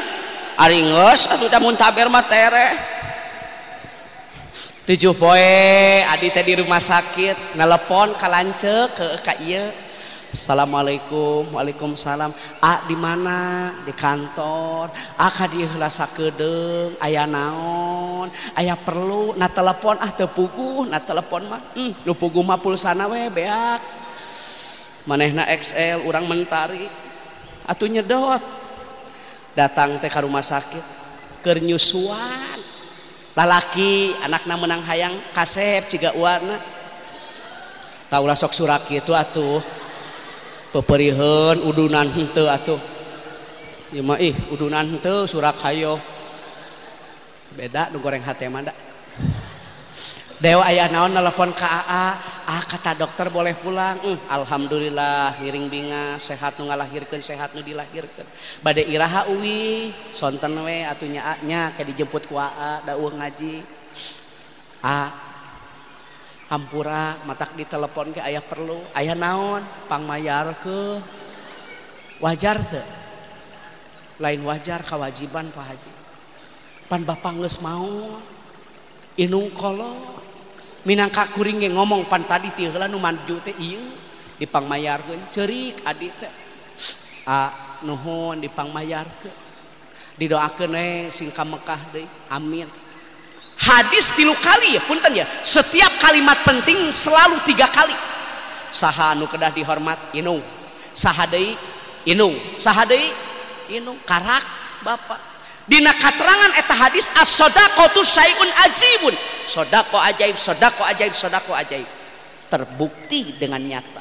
Ari geus atuh da muntaber mah tere. tujuh poe adi teh di rumah sakit nelepon ka lanceuk ke ka iya Assalamualaikum Waalaikumsalam. Ah, di mana? Di kantor. Ah dilasa kedeng aya naon? Aya perlu? Na telepon ah tepugu na telepon mah hmm, lupugu mah pulsana we beak. Manehna XL orang mentari. Atuh nyedot. Datang teh ke rumah sakit. Kernyusuan lalaki anakna menang hayang kasep ciga warna taulah sok surak itu atuh. peperihan udunan henteu atuh. Ieu mah ih udunan henteu surak hayo. Beda nu goreng hate mah da. Dewa ayah naon nelpon ka AA? Ah kata dokter boleh pulang. Mm, alhamdulillah hiring binga sehat nu ngalahirkeun sehat nu dilahirkeun. Bade iraha uwi. Sonten we atuh nya ke dijemput ku AA da ngaji. A hampura matak ditelepon ke ayah perlu. Ayah naon? Pangmayar ke. Wajar tuh lain wajar kewajiban Pak Haji. Pan bapak nges mau. Inung kolo. Minangka kuring yang ngomong pan tadi tihla nu manju teh iya di pangmayar ke cerik adik teh. A nuhun di pangmayar ke. Didoakan eh singka Mekah deh amin. Hadis tilu kali ya punten ya. Setiap kalimat penting selalu tiga kali. Saha anu kedah dihormat inung sahadei inung sahadei inung karak bapak dina katerangan eta hadis as-sadaqatu syai'un azibun. Sodako ajaib sodako ajaib sodako ajaib. Terbukti dengan nyata.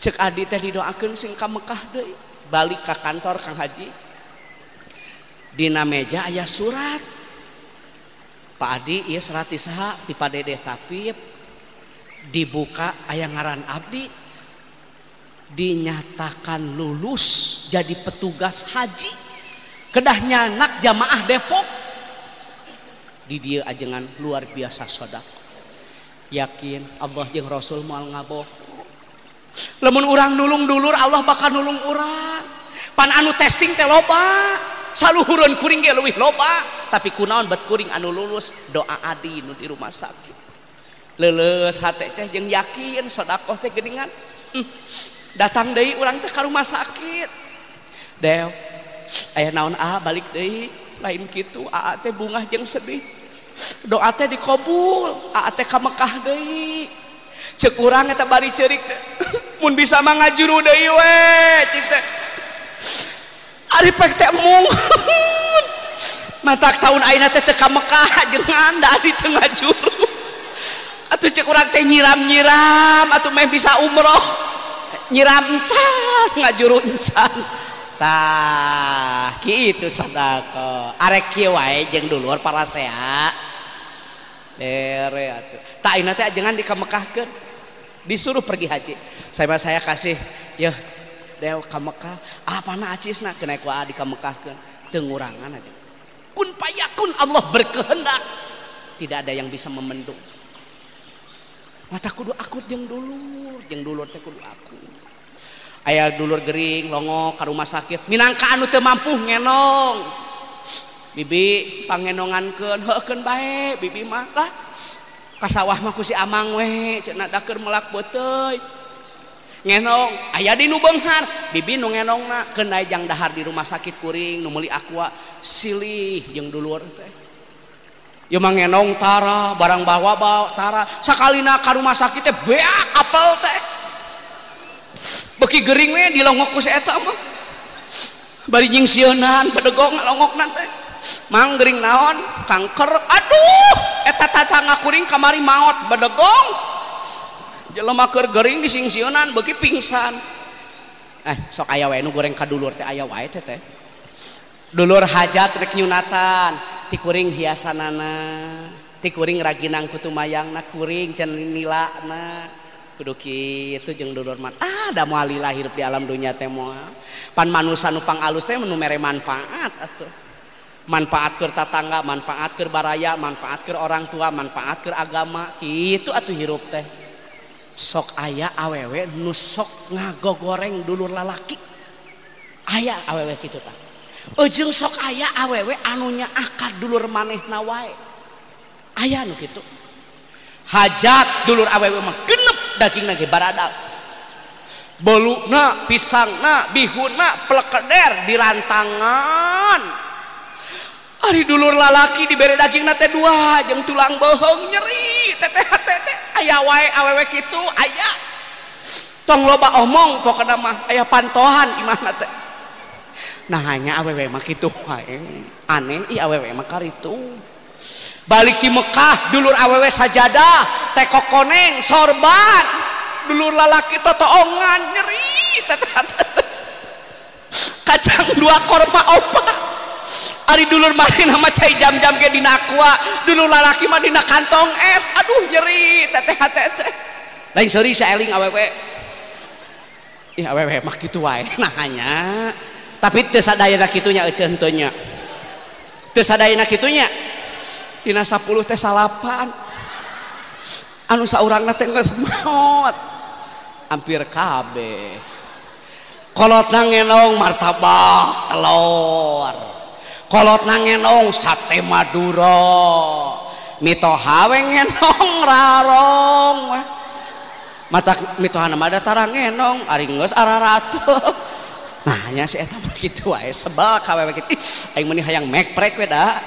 Cek adi teh didoakeun sing ka Mekah deui. Balik ke kantor Kang Haji. Dina meja ayah surat Pak Adi iya serat isaha di Pak Dede tapi dibuka ayah ngaran abdi dinyatakan lulus jadi petugas haji. Kedahnya anak jamaah Depok di dia ajengan luar biasa sodak. Yakin Allah yang Rasul mau ngaboh. Lemun orang nulung dulur Allah bakal nulung orang pan anu testing teh saluhurun kuring ge leuwih loba tapi kunaon bet kuring anu lulus doa adi nu di rumah sakit. Leuleus hate teh jeung yakin sedekah teh geuningan hmm. datang deui urang teh ka rumah sakit. Dew aya naon ah balik deui lain kitu aa teh bungah jeung sedih. Doa teh dikabul aa teh ka Mekah deui. Ceuk urang eta bari ceurik (laughs) mun bisa mah ngajuru deui we cinta Arifek teh mung (laughs) matak tahun ayeuna teh teu ka Mekah jeung anda di tengah juru atuh cek urang teh nyiram-nyiram atuh meh bisa umroh. Nyiram can ngajuru encan tah kitu sadako. Arek kieu wae jeung dulur para sea. Dere atuh. Tah ayeuna teh jangan dikamekahkeun. Disuruh pergi haji. Saya saya kasih ya de ka Mekah. Apa acisna kena di ka teu tengurangan aja. Kun payakun Allah berkehendak. Tidak ada yang bisa memendung. Mata kudu akut jeung dulu jeung dulu teh kudu aku ayah dulur gering longo ke rumah sakit. Minangka anu teu mampu ngenong. Bibi pangenongankeun heukeun bae. Bibi mah lah ka sawah mah ku si Amang we. Cenah daker melak beuteuy. ngenong ayah di nubenghar bibi nu ngenong na kenajang dahar di rumah sakit kuring numeli aqua. Silih jeung dulu mang ngenong tara barang bawa bawa tara. Sakalina ka rumah sakit teh beak apel teh. Beki gering we dilongok ku eta mah. Bari jeung sieunaan bedegong longokna teh. Mang gering naon kanker aduh eta tatangga kuring kamari maot bedegong. jelemaker gering disingsionan beki pingsan. Eh sok aya wae nu goreng ka dulur teh aya wae teh teh. Dulur hajat rek nyunatan ti kuring hiasanana ti kuring raginang kutu mayangna kuring can nilana kudu kitu jeung dulur man. Ah da moal lila hirup di alam dunia teh moal. Pan manusa nu pangalus teh nu mere manfaat atuh. Manfaat keur tatangga manfaat keur baraya manfaat keur orang tua manfaat keur agama kitu atuh hirup teh. sok aya awewe nu sok ngagogoreng dulur lalaki. Aya awewe kitu tah ujung sok aya awewe anunya akad dulur manehna wae. Aya nu kitu. Hajat dulur awewe mah genep daging lagi baradal. Bolu pisangna pisang pelekeder di rantangan. Ari dulur lalaki diberi daging nate dua jeng tulang bohong nyeri teteh teteh ayah wae awewe gitu ayah tong loba omong pokoknya mah ayah pantohan imah nate nah hanya awewe mah gitu wae. Aneh i awewe mah karitu. Balik di Mekah dulur awewe sajadah teh kokoneng sorban. Dulur lalaki totoongan nyeri teteh teteh kacang dua korma opak Ari dulur main nama cai jam-jam ke dina aqua Dulur lalaki mah dina kantong es. Aduh nyeri. Teteh teteh lain seuri saeling awewe. Ih awewe mah kitu wae. (laughs) Nahanya. Tapi teu sadayana kitunya eceun teu nya teu sadayana kitunya tina 10 teh salapan. Anu saurangna teh geus maot. Hampir kabeh. Kolot ngenong martabak telur kolot ngenong sate madura. Mito hawe ngenong rarong mata mito hana mada tarang ngenong ari geus araratu (laughs) nah nya si eta mah kitu wae sebel kawe kitu aing meuni hayang mekprek we da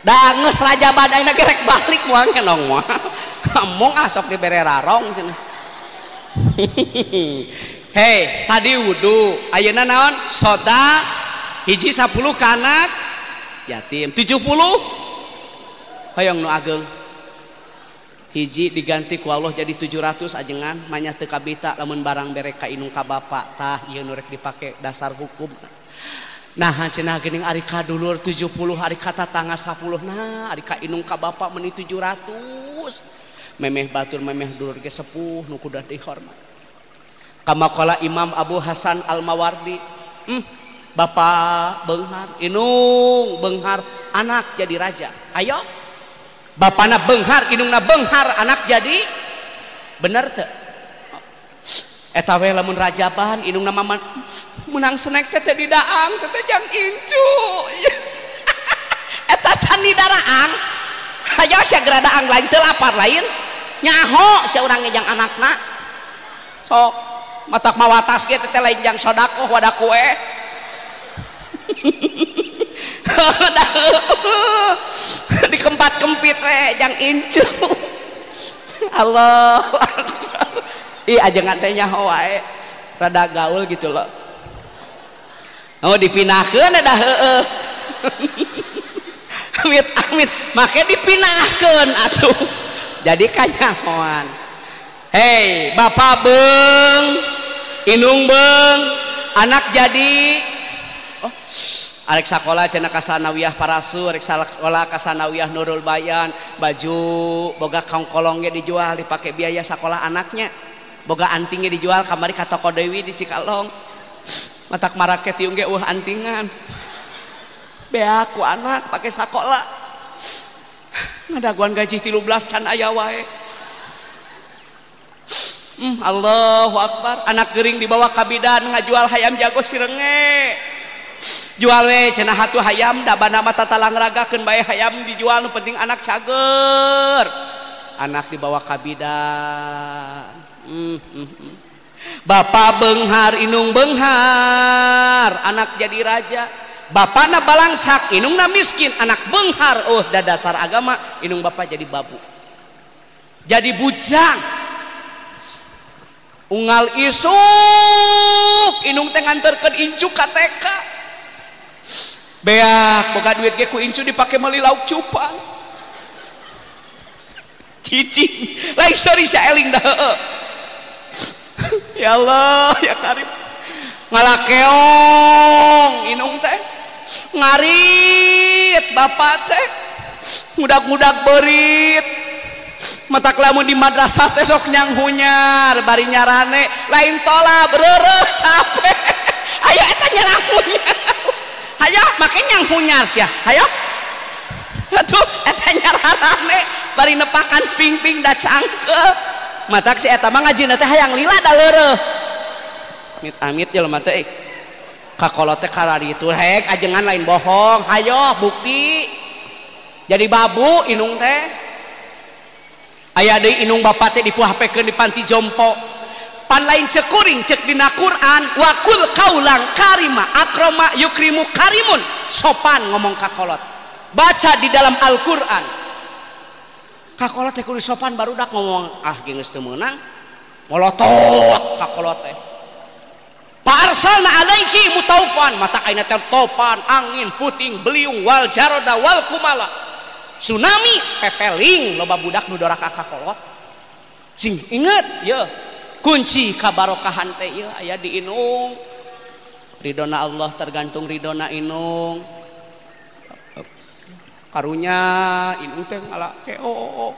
danges raja badai na gerek balik muang nong mah. (laughs) Ngomong asok di bere rarong (laughs) hei tadi wudhu ayeuna naon? Soda hiji 10 ke anak yatim 70 hoyong nu ageng. Hiji diganti ku Allah jadi 700 ajengan. Manya teu kabita lamun barang bere ka inung ka bapak tah ieu nu rek dipake dasar hukum. Nah cenah geuning ari ka dulur 70 ari ka tatangga 10 nah ari ka inung ka bapak meuni 700 memeh batur memeh dulur ge sepuh nu kudu dihormat. Kama qala Imam Abu Hasan Al-Mawardi hmm. Bapak Benghar Inung Benghar anak jadi raja. Ayo. Bapakna Benghar Inungna Benghar anak jadi bener teu? Eta we lamun raja bahan Inung nama menang senek teh di daang teh jang incu. (laughs) Eta can di daraang ayo sia geradaang lain teu lapar lain. Nyaho sia urang jang anakna. Sok matak mawatas ge teh lain jang sodako oh, wadah eh. kue di kempat kempit we jang incu. Allah. Iya aja ngatenya wae. Rada gaul gitu loh. Oh dipinahkan ada heeh amit amit. Makanya dipinahkan atuh. Jadi kanyahoan. Hei bapak beng inung beng anak jadi Oh. Arek sakola cina kasanawiyah parasu, arek sakola kasanawiyah Nurul Bayan, baju boga kangkolongnya dijual dipakai biaya sekolah anaknya. Boga antingnya dijual kamari ka toko Dewi di Cikalong. Matak marake tiung ge uh antingan. Beak ku anak pakai sakola. Ngadaguan gaji 13 can aya wae. Hmm, Allahu Akbar, anak gering dibawa kabidan ngajual hayam jago sirenge. jual we cenah hatu hayam da bana mata talang ragakeun bae hayam dijual nu penting anak cager anak dibawa ka bidan hmm. hmm, hmm. Bapak Benghar Inung Benghar anak jadi raja bapana balangsak, inungna miskin, anak benghar, oh da dasar agama, inung bapak jadi babu. Jadi bujang. unggal isuk, inung teh nganterkeun incu ka TK. beak boga duit ge ku incu dipake meuli lauk cupang. Cicing. Lain sorry saya eling dah (laughs) ya Allah ya karim. Ngalakeong inung teh. Ngarit bapak teh. Mudak-mudak berit matak lamun di madrasah teh sok nyang hunyar bari nyarane. Lain tola berere capek. (laughs) Ayo eta nyerang hunyar. hayo makanya yang hunyar sih hayo. Aduh etanya rarane bari nepakan ping-ping da cangke matak si eta mah ngaji teh hayang lila da leureuh amit amit jelema teh kakolo teh karari itu hek ajengan lain bohong. Hayo bukti. Jadi babu inung teh. Ayah deui inung bapak teh dipuhapekeun di panti jompo. Pan lain cekuring cek dina Quran. Wakul kaulang karima akroma yukrimu karimun. Sopan ngomong kakolot. Baca di dalam Al-Quran. Kakolot teh kudu sopan baru dak ngomong ah geus teu meunang. Molotot kakolot teh. Pa'arsalna alaihi mutaufan. Mata aina teh topan angin puting beliung wal jaroda wal kumala. Tsunami pepeling loba budak nu sing inget ya kunci kabarokahan teh aya di Inung. Ridona Allah tergantung ridona Inung. Karunya Inung teh ngala keong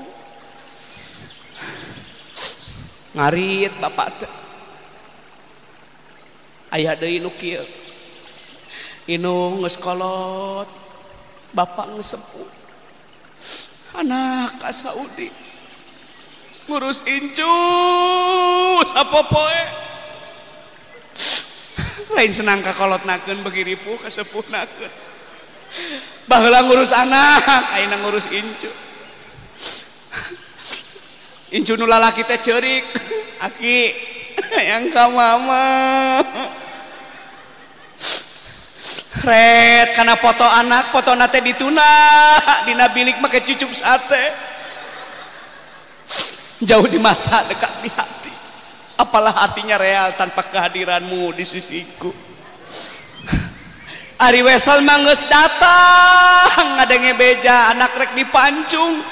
ngarit bapak teh. Aya deui nu kieu. Inung geus kolot bapak geus sepuh. Anak ka Saudi ngurus incu. Apa poe eh? lain senang kakolot naken begiripu kasepuh naken baheula ngurus anak aina ngurus incu. Incu nula laki teh cerik aki (laughs) yang ka mama. Red karena foto anak foto nate dituna dina bilik make cucuk sate. Jauh di mata dekat di hati. Apalah hatinya real tanpa kehadiranmu di sisiku. (laughs) Ari wesel mangges datang. Ngadenge beja anak rek dipancung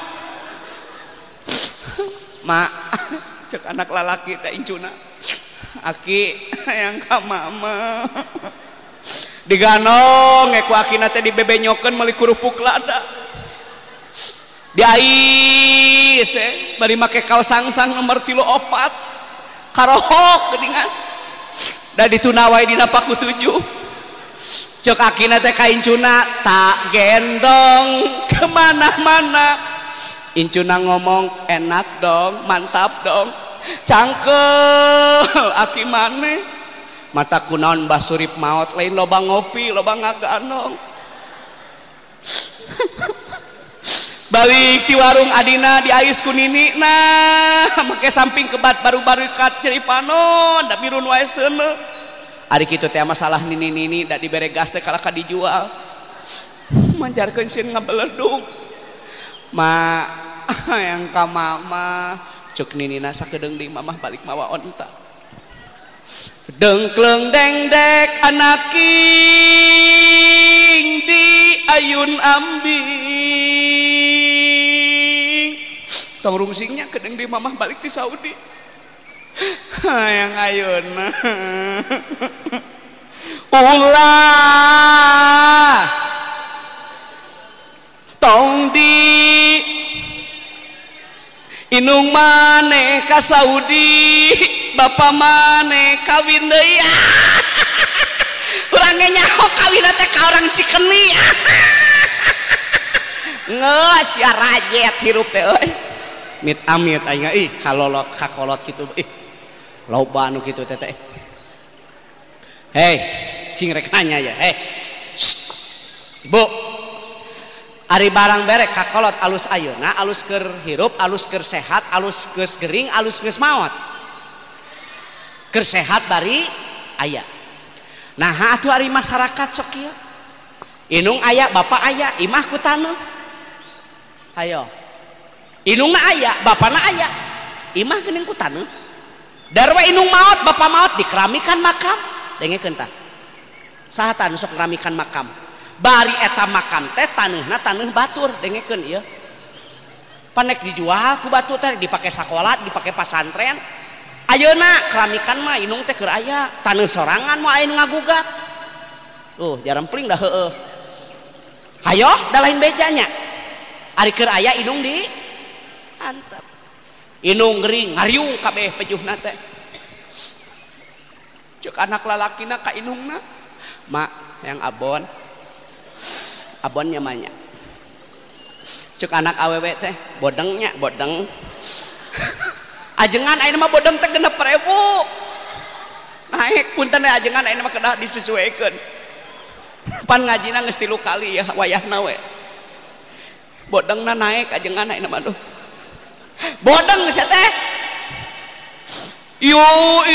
(laughs) mak (laughs) cek anak lalaki teh incuna. Aki yang ka mama. Diganong eku akina teh dibebenyokeun meuli kurupuk lada diai eh. bari make kaos sangsang nomor tilu opat. Karohok gedingan da ditunawai dina paku tujuh cek akina teh ka incuna tak gendong. Kemana-mana. Incuna ngomong enak dong mantap dong. Cangkel aki maneh. Mata kunaon mbah surip maut lain lobang ngopi lobang ngaganong (laughs) balik di warung Adina di ais kunini. Nah make samping kebat baru-baru kat jadi panon da mirun wae kitu teh masalah nini nini dak dibere gas teh kalaka dijual. Manjarkeun sin ngabeledung. Ma (laughs) yang ka mama cuk ninina sakedeung di mamah balik mawa onta dengkleng deng dek anaking di ayun ambing tong rungsingnya kedeng di mamah balik di Saudi. Hayang ayeuna ulah. Tong di inung maneh ka Saudi bapak maneh kawin deui. (laughs) Urang nyaho kawin teh ka orang Cikeni (laughs) ngeus ya rajet hirup teh euy mit amit aing ih kalolot kakolot kitu ih. Loba anu kitu teh teh. Hei cing rek nanya ya hei. Ibu. Ari barang berek kakolot alus ayeuna alus keur hirup alus keur sehat alus geus gering alus geus maot. Keur sehat bari aya. Nah atuh ari masyarakat sok ieu. Inung aya bapak aya imah ku taneuh ayo. Inung aya Bapak aya. Imah geningku taneuh Darwa Inung maut Bapak maut dikeramikan makam. Dengentah sahatan sok keramikan makam? Bari eta makam teh tanah na tanah batur dengekeun iya panek dijual ku batu teh dipakai sekolah dipakai pasantren. Ayeuna keramikan mah inung teh keur aya. Tanah sorangan mau ayeuna ngagugat. Uh jarang pling dah heueuh. Hayo da lain bejanya. Ari keur aya inung di mantap inungring ngariung kabeh pejuh nate cek anak lalaki na ka inungna. Mak yang abon. Abon nyamanya cek anak awewe teh bodengnya bodeng. (laughs) Ajengan ayeuna mah bodeng teh 6000 naik punten ajengan ayeuna mah kedah disesuaikan. Pan ngajina geus tilu kali ya wayahna we. Bodengna naik ajengan ayeuna mah duh bodeng teh. Yu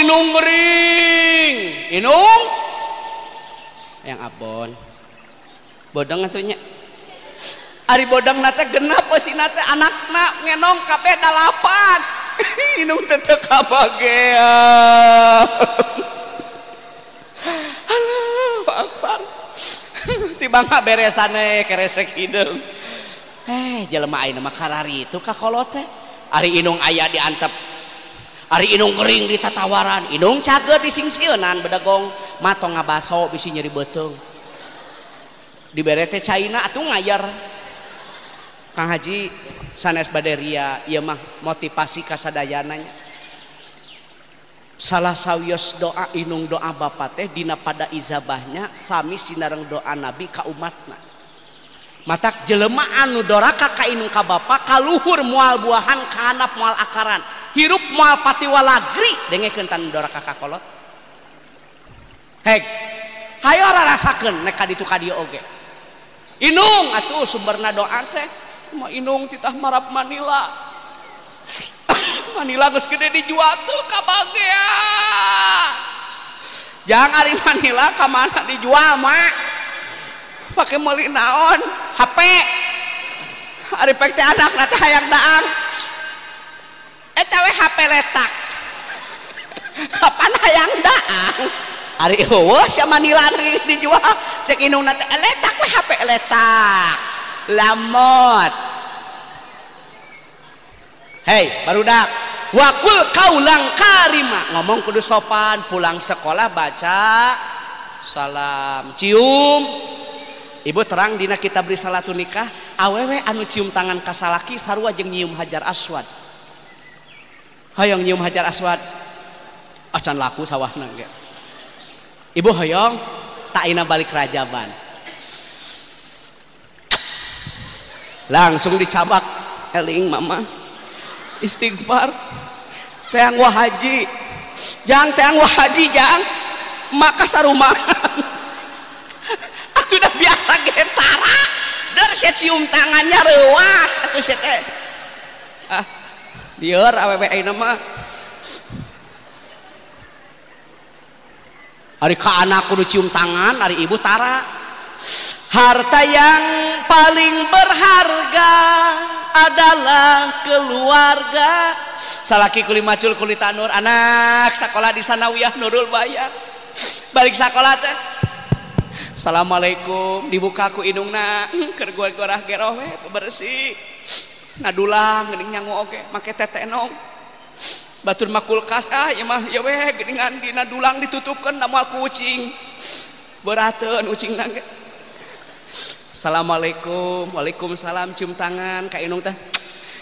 inung ring inung? Yang abon. Bodeng atunya Ari bodeng nate genap si nate anakna ngenong kape dalapan. (laughs) Inung tetep kabagean. (laughs) Halo akbar. (laughs) Tiba nggak beresane keresek hidung. Eh jelema ayeuna mah karari itu kakolo teh. Ari Inung ayah diantep. Ari Inung kering di tatawaran. Inung cager di singsionan bedegong matong ngabaso bisi nyeri beteng di berete China atuh ngayar. Kang Haji sanes baderia ieu mah motivasi kasadayananya. Salah sawios doa inung doa bapak teh dina pada izabahnya sami sinareng doa nabi ka umatna. matak jelema anu doraka ka bapa kaluhur mual buahan kahanap mual akaran. Hirup mual patiwa lagri tan doraka ka kolot. Heg hayo rarasakeun nek ka ditu ka dieu oge. Inung atuh sumberna doa teh mau inung titah marap Manila. (coughs) Manila geus gede dijual tuh ka bagea. Jangan ari Manila ka mana dijual mak? pakai meli naon? HP Arifek teh anak teh hayang daang. Eh, Eta we HP letak. Kapan hayang daang? Ari eueuh sia manilan dijual. Cek indung teh eh, letak we HP letak. Lamot. Hei barudak. Wakul kaulang karima. Ngomong kudu sopan pulang sekolah baca salam. Cium. Ibu terang dina kita beri salatu nikah awewe anu cium tangan kasalaki sarua jeung nyium hajar aswad. Hoyong nyium hajar aswad. Acan laku sawahna ge. Ibu hoyong tak ina balik rajaban. Langsung dicabak eling mama istighfar teang wah haji jang teang wah haji jang maka sarumah. (laughs) (laughs) sudah biasa getara. Der saya cium tangannya rewas. Atau saya teh. Ah biar awewe ayeuna mah. Hari ka anak kudu cium tangan hari ibu tara. Harta yang paling berharga adalah keluarga. Salaki kuli macul kuli tanur anak. Sekolah di sanawiyah nurul bayar balik sekolah teh Assalamualaikum. Dibuka ku indungna keur dibukaku hidung Ngadulang bersih nadulang oge make tetenong batur makulkas ah ya mah ya we geuningan dina dulang ditutupkeun da moal kucing. Berateun ucing nangge Assalamualaikum. Waalaikumsalam cium tangan ka inung teh.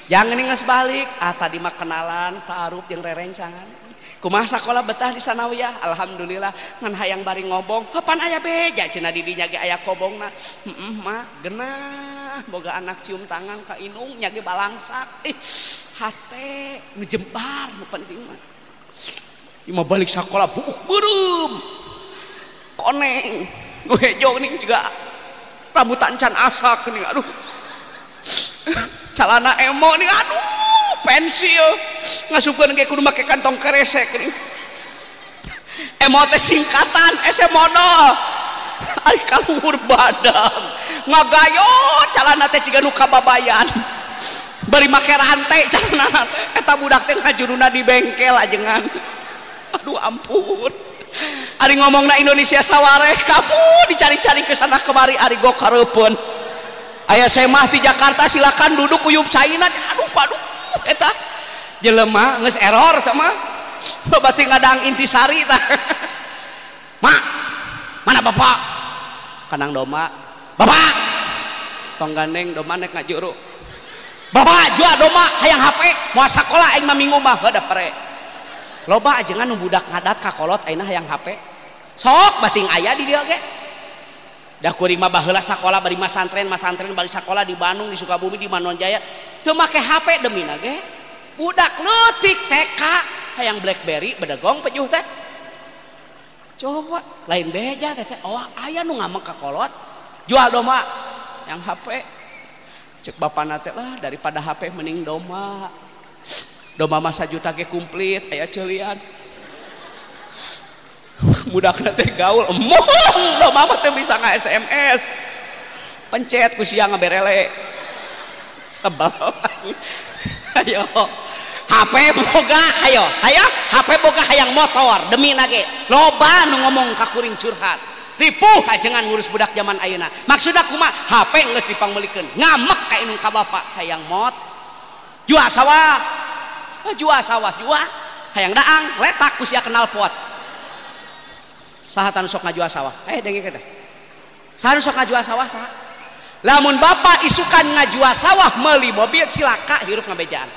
Jangan geus balik. Ah tadi mah kenalan taaruf jeung rerencangan. kumaha sekolah betah di sanawiyah Alhamdulillah. Ngan hayang bari ngobong. Kapan ayah beja cina didinya ge aya kobongna heeh mah ma genah. Boga anak cium tangan ka inung nyage balangsak. Ih hate nu jembar nu penting mah. Ima balik sekolah buuk beureum. Koneng. Nu hejo ning juga. Rambutan can asak nih aduh. (laughs) Calana emo nih aduh. pensil. Ngasupkeun ge kudu make kantong keresek emot teh singkatan eh, ese modal. (laughs) Ari kaluhur badang. Ngagayo calana teh ciga nu kababayan. Bari make rantai calana teh. Eta budak teh ngajuruna di bengkel ajengan. (laughs) Aduh ampun. Ari ngomongna Indonesia sawareh kamu dicari-cari ke sana kemari Ari gokarepun ayah saya mah di Jakarta silakan duduk uyup China. Aduh aduh. eta jelema nges error sama (laughs) batin ngadang intisari ta. (laughs) Mak mana bapak kanang doma. Bapak tong gandeng doma nek ngajuru bapak jual doma hayang hp mau sekolah aing mah minggu mah. Ada pare loba ajengan nu budak ngadat ka kolot aina hayang hp sok bating aya di dia ge. Dah kuring mah baheula sekolah bari masantren masantren bari sekolah di Bandung di Sukabumi di Manonjaya teu make HP demi nage? Budak leutik TK hayang BlackBerry bedegong pejuh teh. Coba lain beja teh oh aya nu ngamek ka kolot jual doma yang HP cek bapak nate lah daripada HP mending doma. Doma masa juta ke komplit aya celian budak teh gaul. Emong udah mama teh bisa nggak SMS pencet ku siang ngaberele. Sebab (laughs) ayo. HP boga ayo. Ayo HP boga hayang motor. Demi nage. Loba nu ngomong kakuring curhat. Ripuh ajengan ngurus budak zaman ayeuna. Maksudna kumaha HP geus dipangmeulikeun ngamek ka inung ka bapak hayang mot. Jua sawah jua sawah jua. Hayang daang. Letak ku sia kenal pot. sahatan sok ngajual sawah eh dengi kita saha sok ngajual sawah saha. Lamun bapak isukan ngajual sawah meli mobil cilaka hirup ngabejaan.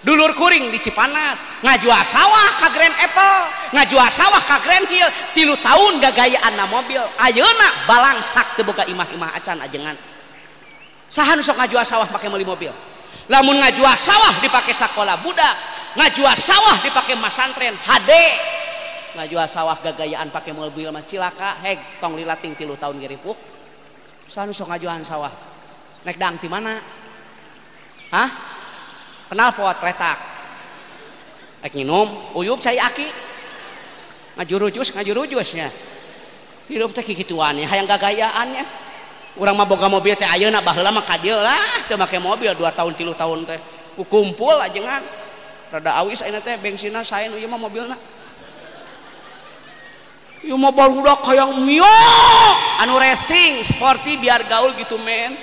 Dulur kuring di Cipanas ngajual sawah ka Grand Apple ngajual sawah ka Grand Hill tilu tahun gagayaan na mobil. Ayeuna balang sak teboga imah-imah acan ajengan. Sahan sok ngajual sawah pakai meli mobil? Lamun ngajual sawah dipakai sekolah budak ngajual sawah dipakai masantren HD ngajual sawah gagayaan pakai mobil mah cilaka heg tong lilating tilu tahun giripuk sanu sok ngajuan sawah? Naik dang ti mana? Hah? Kenal pot retak naik minum uyup cai aki. Ngajurujus ngajurujusnya hidup teh kikituan ya hayang gagayaannya urang mah boga mobil teh ayeuna baheula mah ka dieu lah teu make mobil 2 tahun 3 tahun teh. Kukumpul ajengan. Rada awis ayeuna teh bensinna saen ieu mah mobilna. mobile budak hayang mio anu racing sporty biar gaul gitu men.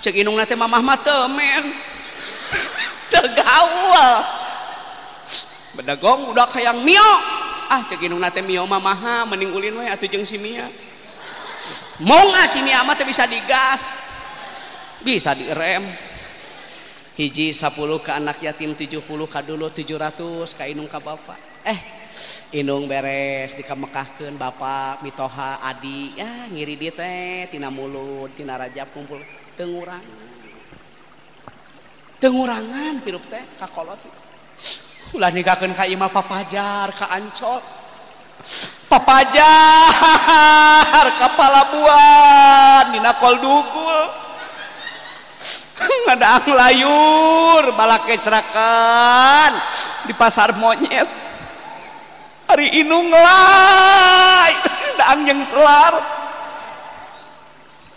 Cek inung teh mamah mah teu men. (laughs) Teu gaul. bedagong udah hayang mio ah cek inung teh mio mamaha mending ulin we atuh jeung si mia. Mau nggak si mia mah bisa digas? Bisa direm. Hiji 10 ke anak yatim 70 ka dulu 700 ka inung ka bapak. Eh Inung beres dikamekahkeun Bapak mitoha Adi. Ya ngiri di teh tina mulut tina rajab kumpul. Tengurangan tengurangan hirup teh kakolot ulah nikahkan ka imah papajar ka ancol papajar ka palabuhan dina kol dugul. (laughs) Ngadang layur balak kecerakan di pasar monyet. hari inung lai daang yang selar.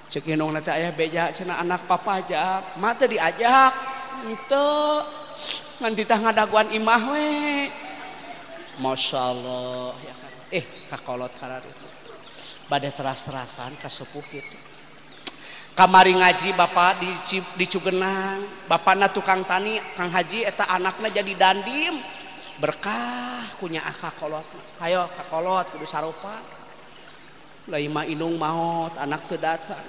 Cek inung nanti ayah beja cina anak papa ajak mata diajak. Itu ngan tah ngadaguan imah we. Masya Allah ya kan. Eh kakolot karar itu. Badai teras-terasan kasepuh gitu kamari ngaji Bapak di, di Cugenang. Bapakna tukang tani Kang Haji eta anaknya jadi dandim. Berkah punya akak kolot ayo kakolot kudu sarupa. Lai mah inung maut anak teu datang.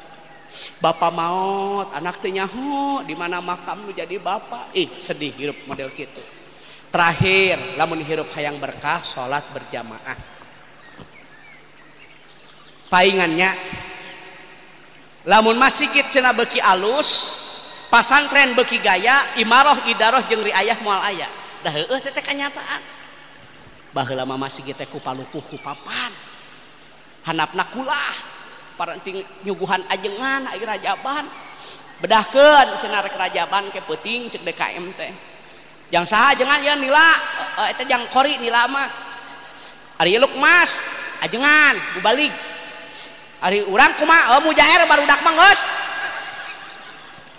Bapak maut anak teu nyaho di mana makam nu jadi bapak ih sedih hirup model gitu terakhir lamun hirup hayang berkah salat berjamaah. Paingannya lamun masjid cina beki alus pasantren beki gaya imaroh idaroh jeung riayah moal aya dah heueuh teh kenyataan. Baheula mah masih teh ku palupuh ku papan. Hanapna kulah. Parenting nyuguhan ajengan aya rajaban. Bedahkeun cenah rek rajaban ke peuting cek DKM teh. Jang saha ajengan ya nila? Eh, eh, Eta jang kori nila mah. Ari luk mas ajengan balik. Ari urang kumaha? Oh, mujair barudak mah geus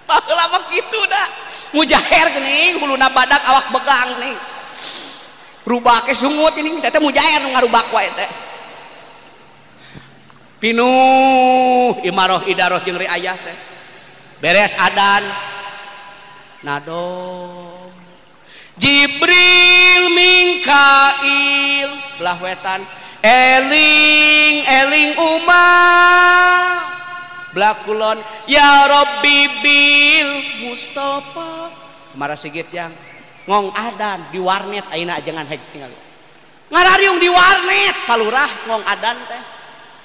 (laughs) Baheula mah kitu dah. Mujahir geuning huluna badak awak begang nih rubah ke sungut ini teteh mujahir ngarubak wae teh. Pinuh imaroh idaroh jeung ayah teh. Beres adan. Nado Jibril Mingkail belah wetan. Eling eling umat. blakulon ya Robbi Bil Mustafa. Marah sigit yang ngong adan di warnet aina jangan hek tinggal. Ngarariung di warnet palurah ngong adan teh.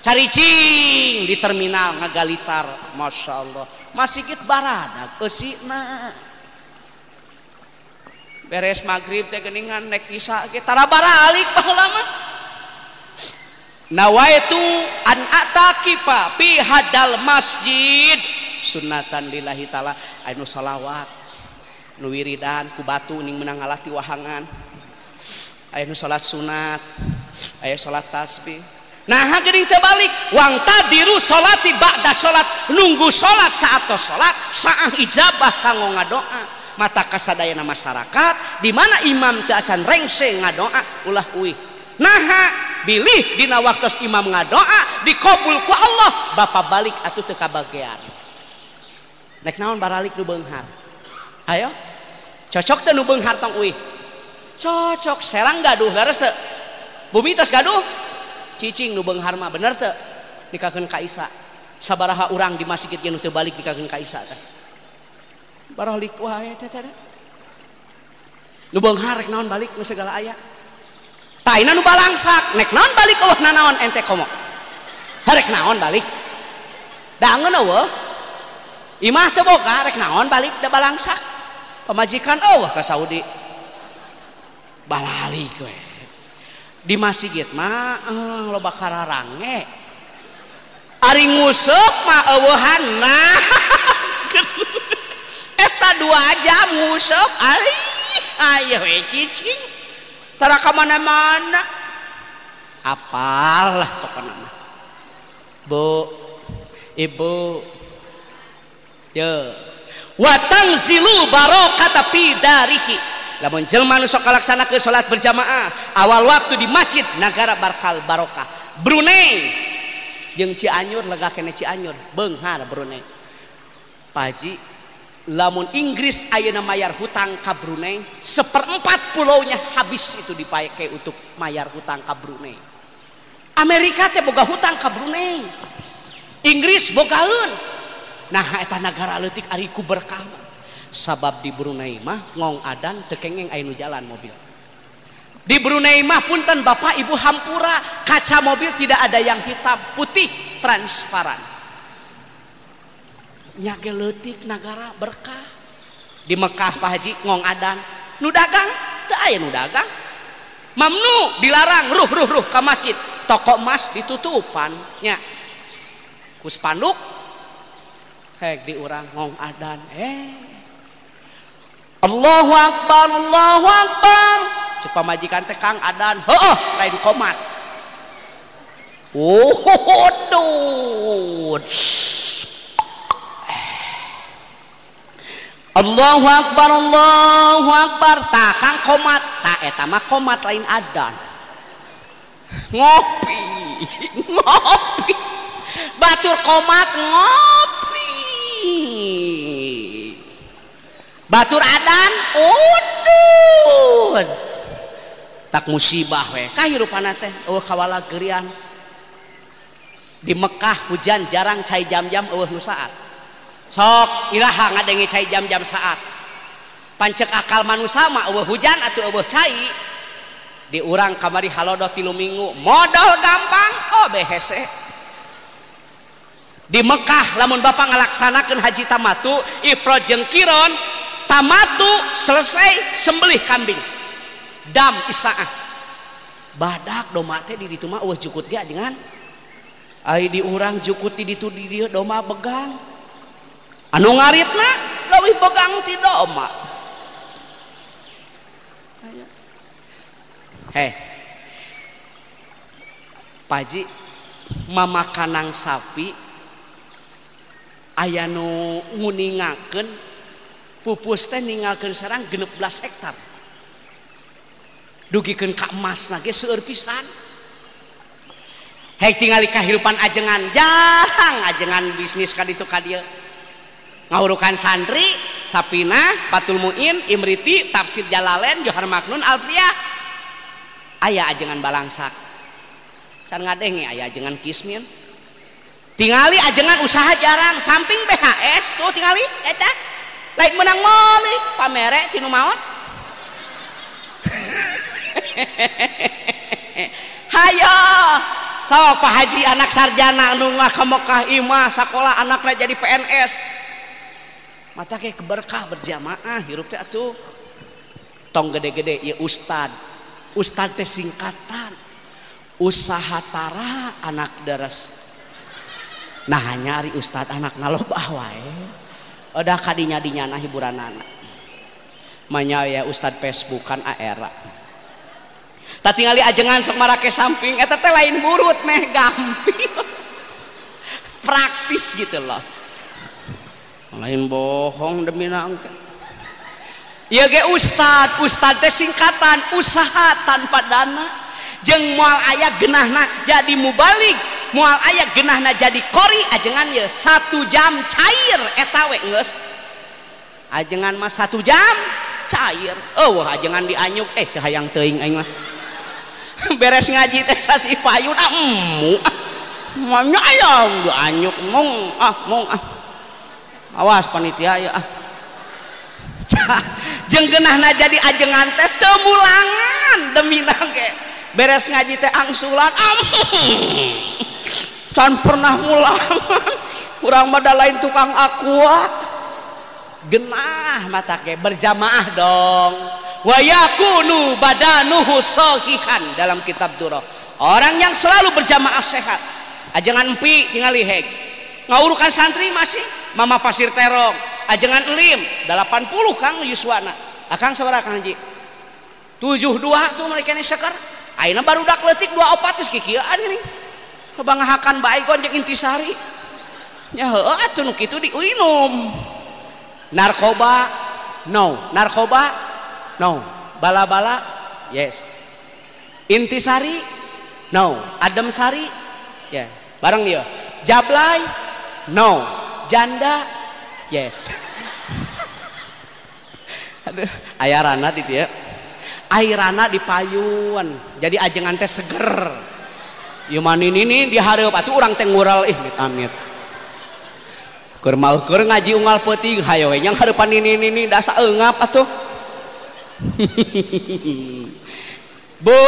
Caricing di terminal ngagalitar masya Allah masih git barada kesina beres maghrib teh geningan nek isa kita bara alik mah. nawaitu an atakifa fi hadal masjid. Sunatan lillahi taala. Anu salawat nu wiridan ku batu ning meunang ngalati wahangan. Aya nu salat sunat aya salat tasbih. Nah geuning teu balik. Wang tadiru salati ba'da salat nunggu salat saat salat saah ijabah kanggo ngadoa. Mata kasadayana masyarakat di mana imam teu acan rengse ngadoa ulah uih. Naha bilih dina waktu imam ngadoa dikobulku Allah. Bapak balik atuh teka bagian nek naon baralik nu beunghar ayo. Cocok teh nu beunghar tong uih. Cocok serang gaduh leres teu bumi tos gaduh. Cicing nu beunghar mah bener teu nikakeun ka Isa. Sabaraha urang di masjid nu teu balik nikakeun ka Isa teh. Baralik wae teh teh nu beunghar rek naon balik nu segala aya. Taina nu balangsak, nek naon balik eueuh nanaon ente komo. Harek naon balik? Dangeun eueuh. Imah teu boga rek naon balik da balangsak. Pamajikan eueuh ka Saudi. Balali we Di masjid mah eh, loba kararange. Ari nguseup mah eueuhanna. (laughs) Eta dua jam nguseup ari ayo eh, cicing. Tara ka mana-mana. Apalah pokoknya. Bu ibu. Ya. Wa tanzilu barokata fi darihi lamun jelma nu sok ke salat berjamaah awal waktu di masjid negara Barkal Barokah Brunei. Jeung Cianjur lega kene Cianjur. Beunghar Brunei. Paji lamun Inggris ayeuna mayar hutang ka Brunei seperempat pulaunya habis itu dipakai untuk mayar hutang ka Brunei. Amerika teh boga hutang ka Brunei. Inggris bogaun nah eta negara leutik ari ku berkah. Sabab di Brunei mah ngong adan tekengeng ainu jalan mobil. Di Brunei mah punten bapak ibu hampura kaca mobil tidak ada yang hitam putih transparan nyageletik negara berkah. Di Mekah Pak Haji ngong adan nu dagang? Teu aya nu dagang. Mamnu dilarang ruh ruh ruh ka masjid. Toko emas ditutupan nya. Ku spanduk hek di urang ngong adan eh. Allahu akbar Allahu akbar. Cepa majikan teh Kang adan heuh lain komat. Oh, (laughs) dude. Allahu Akbar Allahu Akbar. Tak kang komat tak etama komat lain adan. Ngopi (laughs) ngopi. Batur komat ngopi. Batur adan udun tak musibah we. Kahirupan teh oh kawala gerian di Mekah hujan jarang cai jam-jam eueuh nu saat. sok Ilaha ngadenge cai jam-jam saat. Pancek akal manusia mah eueuh hujan atau eueuh cai. Diurang kamari halodoh tilu minggu. Modal gampang oh behese. Di Mekah lamun bapak ngalaksanakan haji tamatu ifro jengkiron tamatu selesai sembelih kambing. Dam isaah. Badak domate di ditu mah eueuh jukut dia jangan ai diurang di ditu di dieu doma begang. anu ngaritna leuwih begang ti doma. Heh paji mama kanang sapi aya nu nguningakeun pupus teh ninggalkeun sarang 16 hektar. Dugikeun ka emas lagi seueur pisan. Hek tingali kehidupan ajengan jarang ajengan bisnis kaditu ka dieu. Ngaurukan santri Sapina Patul Muin Imriti Tafsir Jalalen Johar Maknun Alfria ayah ajengan balangsak can ngadenge ayah ajengan kismin. Tingali ajengan usaha jarang samping BHS tuh tingali eta lain menang moli pamerek tinu maut (laughs) hayo so Pak Haji anak sarjana anu ke Mekah imah sekolah anaknya jadi PNS mata kayak keberkah berjamaah hirup teh atuh. Tong gede-gede ya ustad. Ustad teh singkatan. Usaha tara anak deres. Nah nyari ustad anak naloba wae. Udah kadinya dinyana hiburan anak manya ya ustad facebook kan aera tak tinggali ajengan sok marake samping eta teh lain burut meh gampil. (laughs) Praktis gitu loh. lain bohong demi nangka ya ge ustad ustad teh singkatan usaha tanpa dana. Jeng mual ayah genahna jadi mubalik mual ayah genahna jadi kori ajengan ya satu jam cair etawe nges ajengan mas satu jam cair. Oh wah ajengan dianyuk eh kehayang teing aing mah. (laughs) Beres ngaji teh sasi ah emu mm, mamnya ah. ayam dianyuk mong ah mong ah. awas panitia ya. Ah. (laughs) Jeng genahna jadi ajengan teh temulangan demi nangke beres ngaji teh angsulan (laughs) can pernah mulangan (laughs) kurang mada lain tukang aqua. Genah mata ke berjamaah dong. Wayakunu badanuhu sohihan dalam kitab duroh orang yang selalu berjamaah sehat. Ajengan empi tinggal liheg ngaurukan santri masih. Mama pasir terong. Ajengan elim. 80 Kang Yuswana. Ah, Akang sabaraha Kang Haji. 72 tuh mereka ini seker. Ayeuna baru dak letik 24 geus kikieuan ini. Kebangahakan baik gonjek intisari nya heuh atuh nu kitu diinum. Narkoba no. Narkoba no. Bala-bala yes. Intisari no. Adem sari yes. Bareng ya jablay no. Janda? Yes. (laughs) Aduh ayarana di dia. Airana di payuan. Jadi ajengan teh seger. Yuman ini nih di hari atuh orang teh ngural. Ih amit amit. Keur keur ngaji unggal peuting. Hayo we nyang hareupan ini ini dasa eungap atuh. (laughs) Bu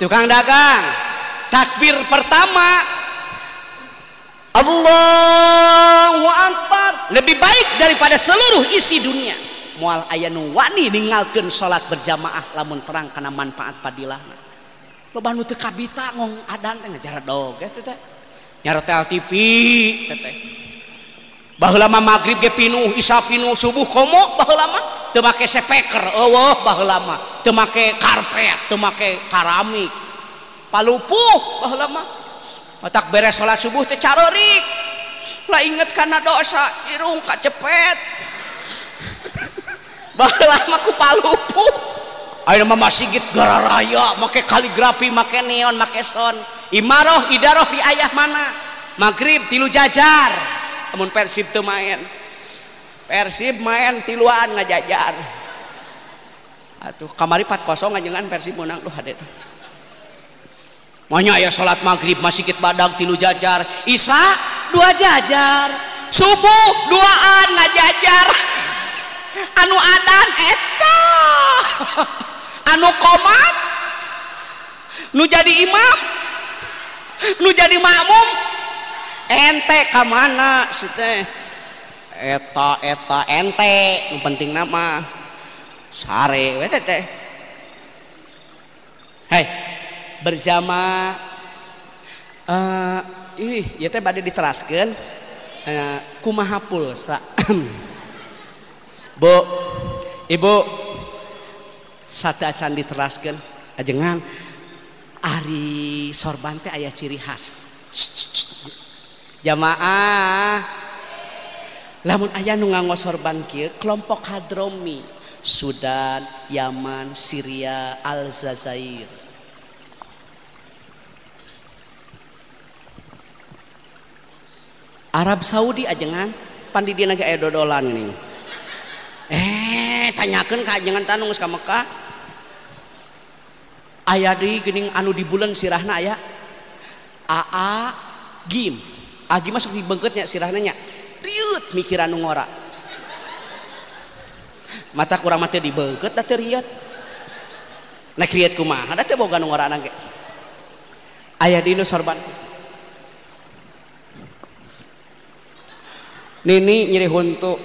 tukang dagang. Takbir pertama Allahu Akbar. Lebih baik daripada seluruh isi dunia. Mual aya nu wani ninggalkeun salat berjamaah lamun terang kana manfaat padilahna. Loba nu teu kabita ngong adan teh ngajar dog teh teh. Nyaretel TV teh baheula mah magrib ge pinuh isya pinuh subuh komo baheula mah teu make sepeker eueuh baheula mah. Teu make karpet teu make karamik palupuh baheula mah. otak beres salat subuh teh carorik lah inget karena dosa irung kacepet. (laughs) Baheula mah ku palupu. Ayeuna mah masigit gararaya make kaligrafi make neon make son. Imaroh idaroh di ayah mana? Maghrib tilu jajar. Namun persib teu main persib main tiluan ngajajar. Atuh kamari 4-0 ngajengan persib menang duh hade teh. Manya ya salat maghrib masih sedikit badag tilu jajar. Isya dua jajar. Subuh duaan ngajajar anu adan eta. Anu komat. Nu jadi imam. Nu jadi makmum. Ente kamana si teh? Eta eta ente. Nu penting nama. Sare we teh. Hei bersama uh, ih ya teh badai diteraskan uh, eh, kumaha pulsa? (clears throat) Bu ibu sate acan diteraskan ajengan ari sorban teh aya ciri khas. Jamaah lamun aya nu nganggo sorban kieu kelompok hadromi Sudan, Yaman, Syria, Aljazair. Arab Saudi ajengan pandidina naga aya dodolan ini eh tanyakan ka ajengan tanung ka Mekah. Ayah di gening anu di bulan sirahna aya. aa gim. Agi masuk di bengketnya sirahna nya. Riut mikiran ngora. Mata kurang mati di bengket dah riut. naik riut kumaha dah teh boga ngora nangke ayah nu sorban. Nini nyeri huntu.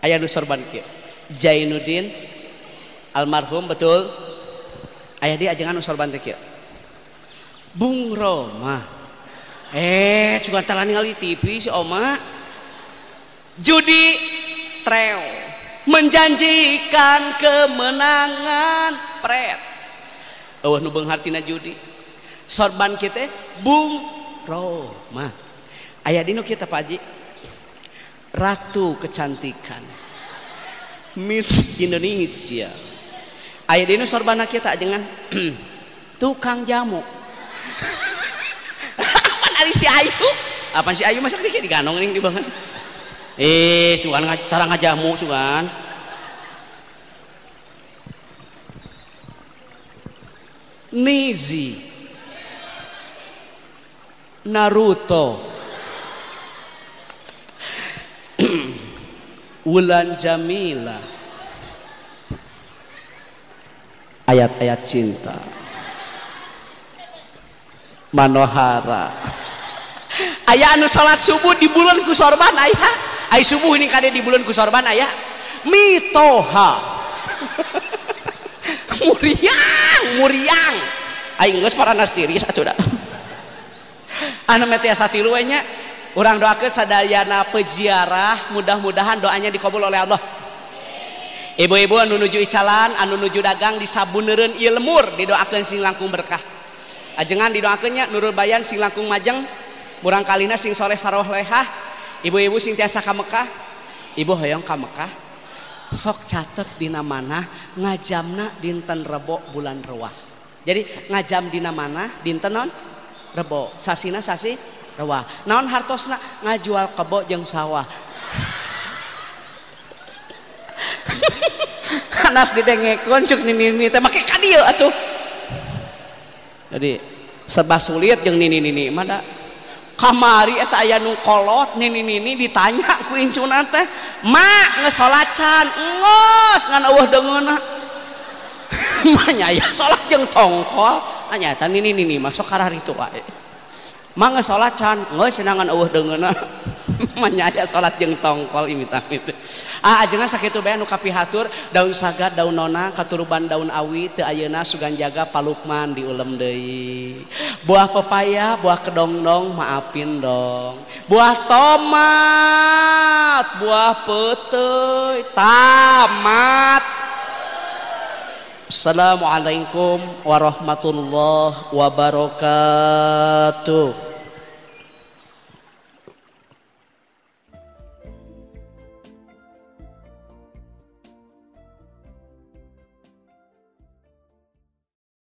Ayah nu sorban kieu. Jainuddin almarhum betul. Ayah dia ajengan nu sorban teh kieu. Bung Roma. Eh, juga telah ningali TV si Oma. Judi Treo. Menjanjikan kemenangan. Pret. Eueuh nu beunghartina judi. Sorban kita Bung Roma. Ayah dino kita Pak Haji? Ratu Kecantikan. Miss Indonesia. Ayah dino sorban kita dengan (clears throat) tukang jamu. (laughs) Apa ari si Ayu. Apa si Ayu? Masak dikit diganong nih di banget eh tuan tarang ngajamu sugan Nizi. Naruto. (clears throat) Wulan Jamila. Ayat-ayat cinta. Manohara. Ayah anu salat subuh di bulan kusorban ayah. Ayah subuh ini kade di bulan kusorban ayah. Mitoha (laughs) muriang muriang aing geus para tiris atuh da. Anu mah tiasa tilu we nya urang doakeun sadayana peziarah mudah-mudahan doanya dikabul oleh Allah. Ibu-ibu anu nuju icalan anu nuju dagang disabuneureun ieu lemur didoakeun sing langkung berkah. Ajengan didoakeun nya nurul bayan sing langkung majeng murang kalina sing soleh sarolehah ibu-ibu sing tiasa ka Mekah ibu hoyong ka Mekah sok catet dina mana ngajamna dinten rebo bulan rewah. Jadi ngajam dina mana dinten non? Rebo. Sasina sasi rewah. Naon hartosna? Ngajual kebo jeung sawah. (laughs) Anas didengekon cuk nini nini teh make ka dieu atuh. Jadi serba sulit jeung nini nini mah kamari eta aya nu kolot nini nini ditanya ku incuna teh mak geus salatan engos ngan eueuh deungeuna (laughs) mah nyaya salat jeung tongkol. Ah, Anyaeta nini nini masuk karah ritual wae. Ma geus salatan engos cenah ngan eueuh deungeuna menyaya salat jeng tongkol imita itu ah ajengan sakitu bae anu kapihatur. Daun sagat daun nona katuruban daun awi teu ayeuna sugan jaga palukman diulem deui. Buah pepaya buah kedongdong maafin dong. Buah tomat buah peteuy tamat. Assalamualaikum warahmatullahi wabarakatuh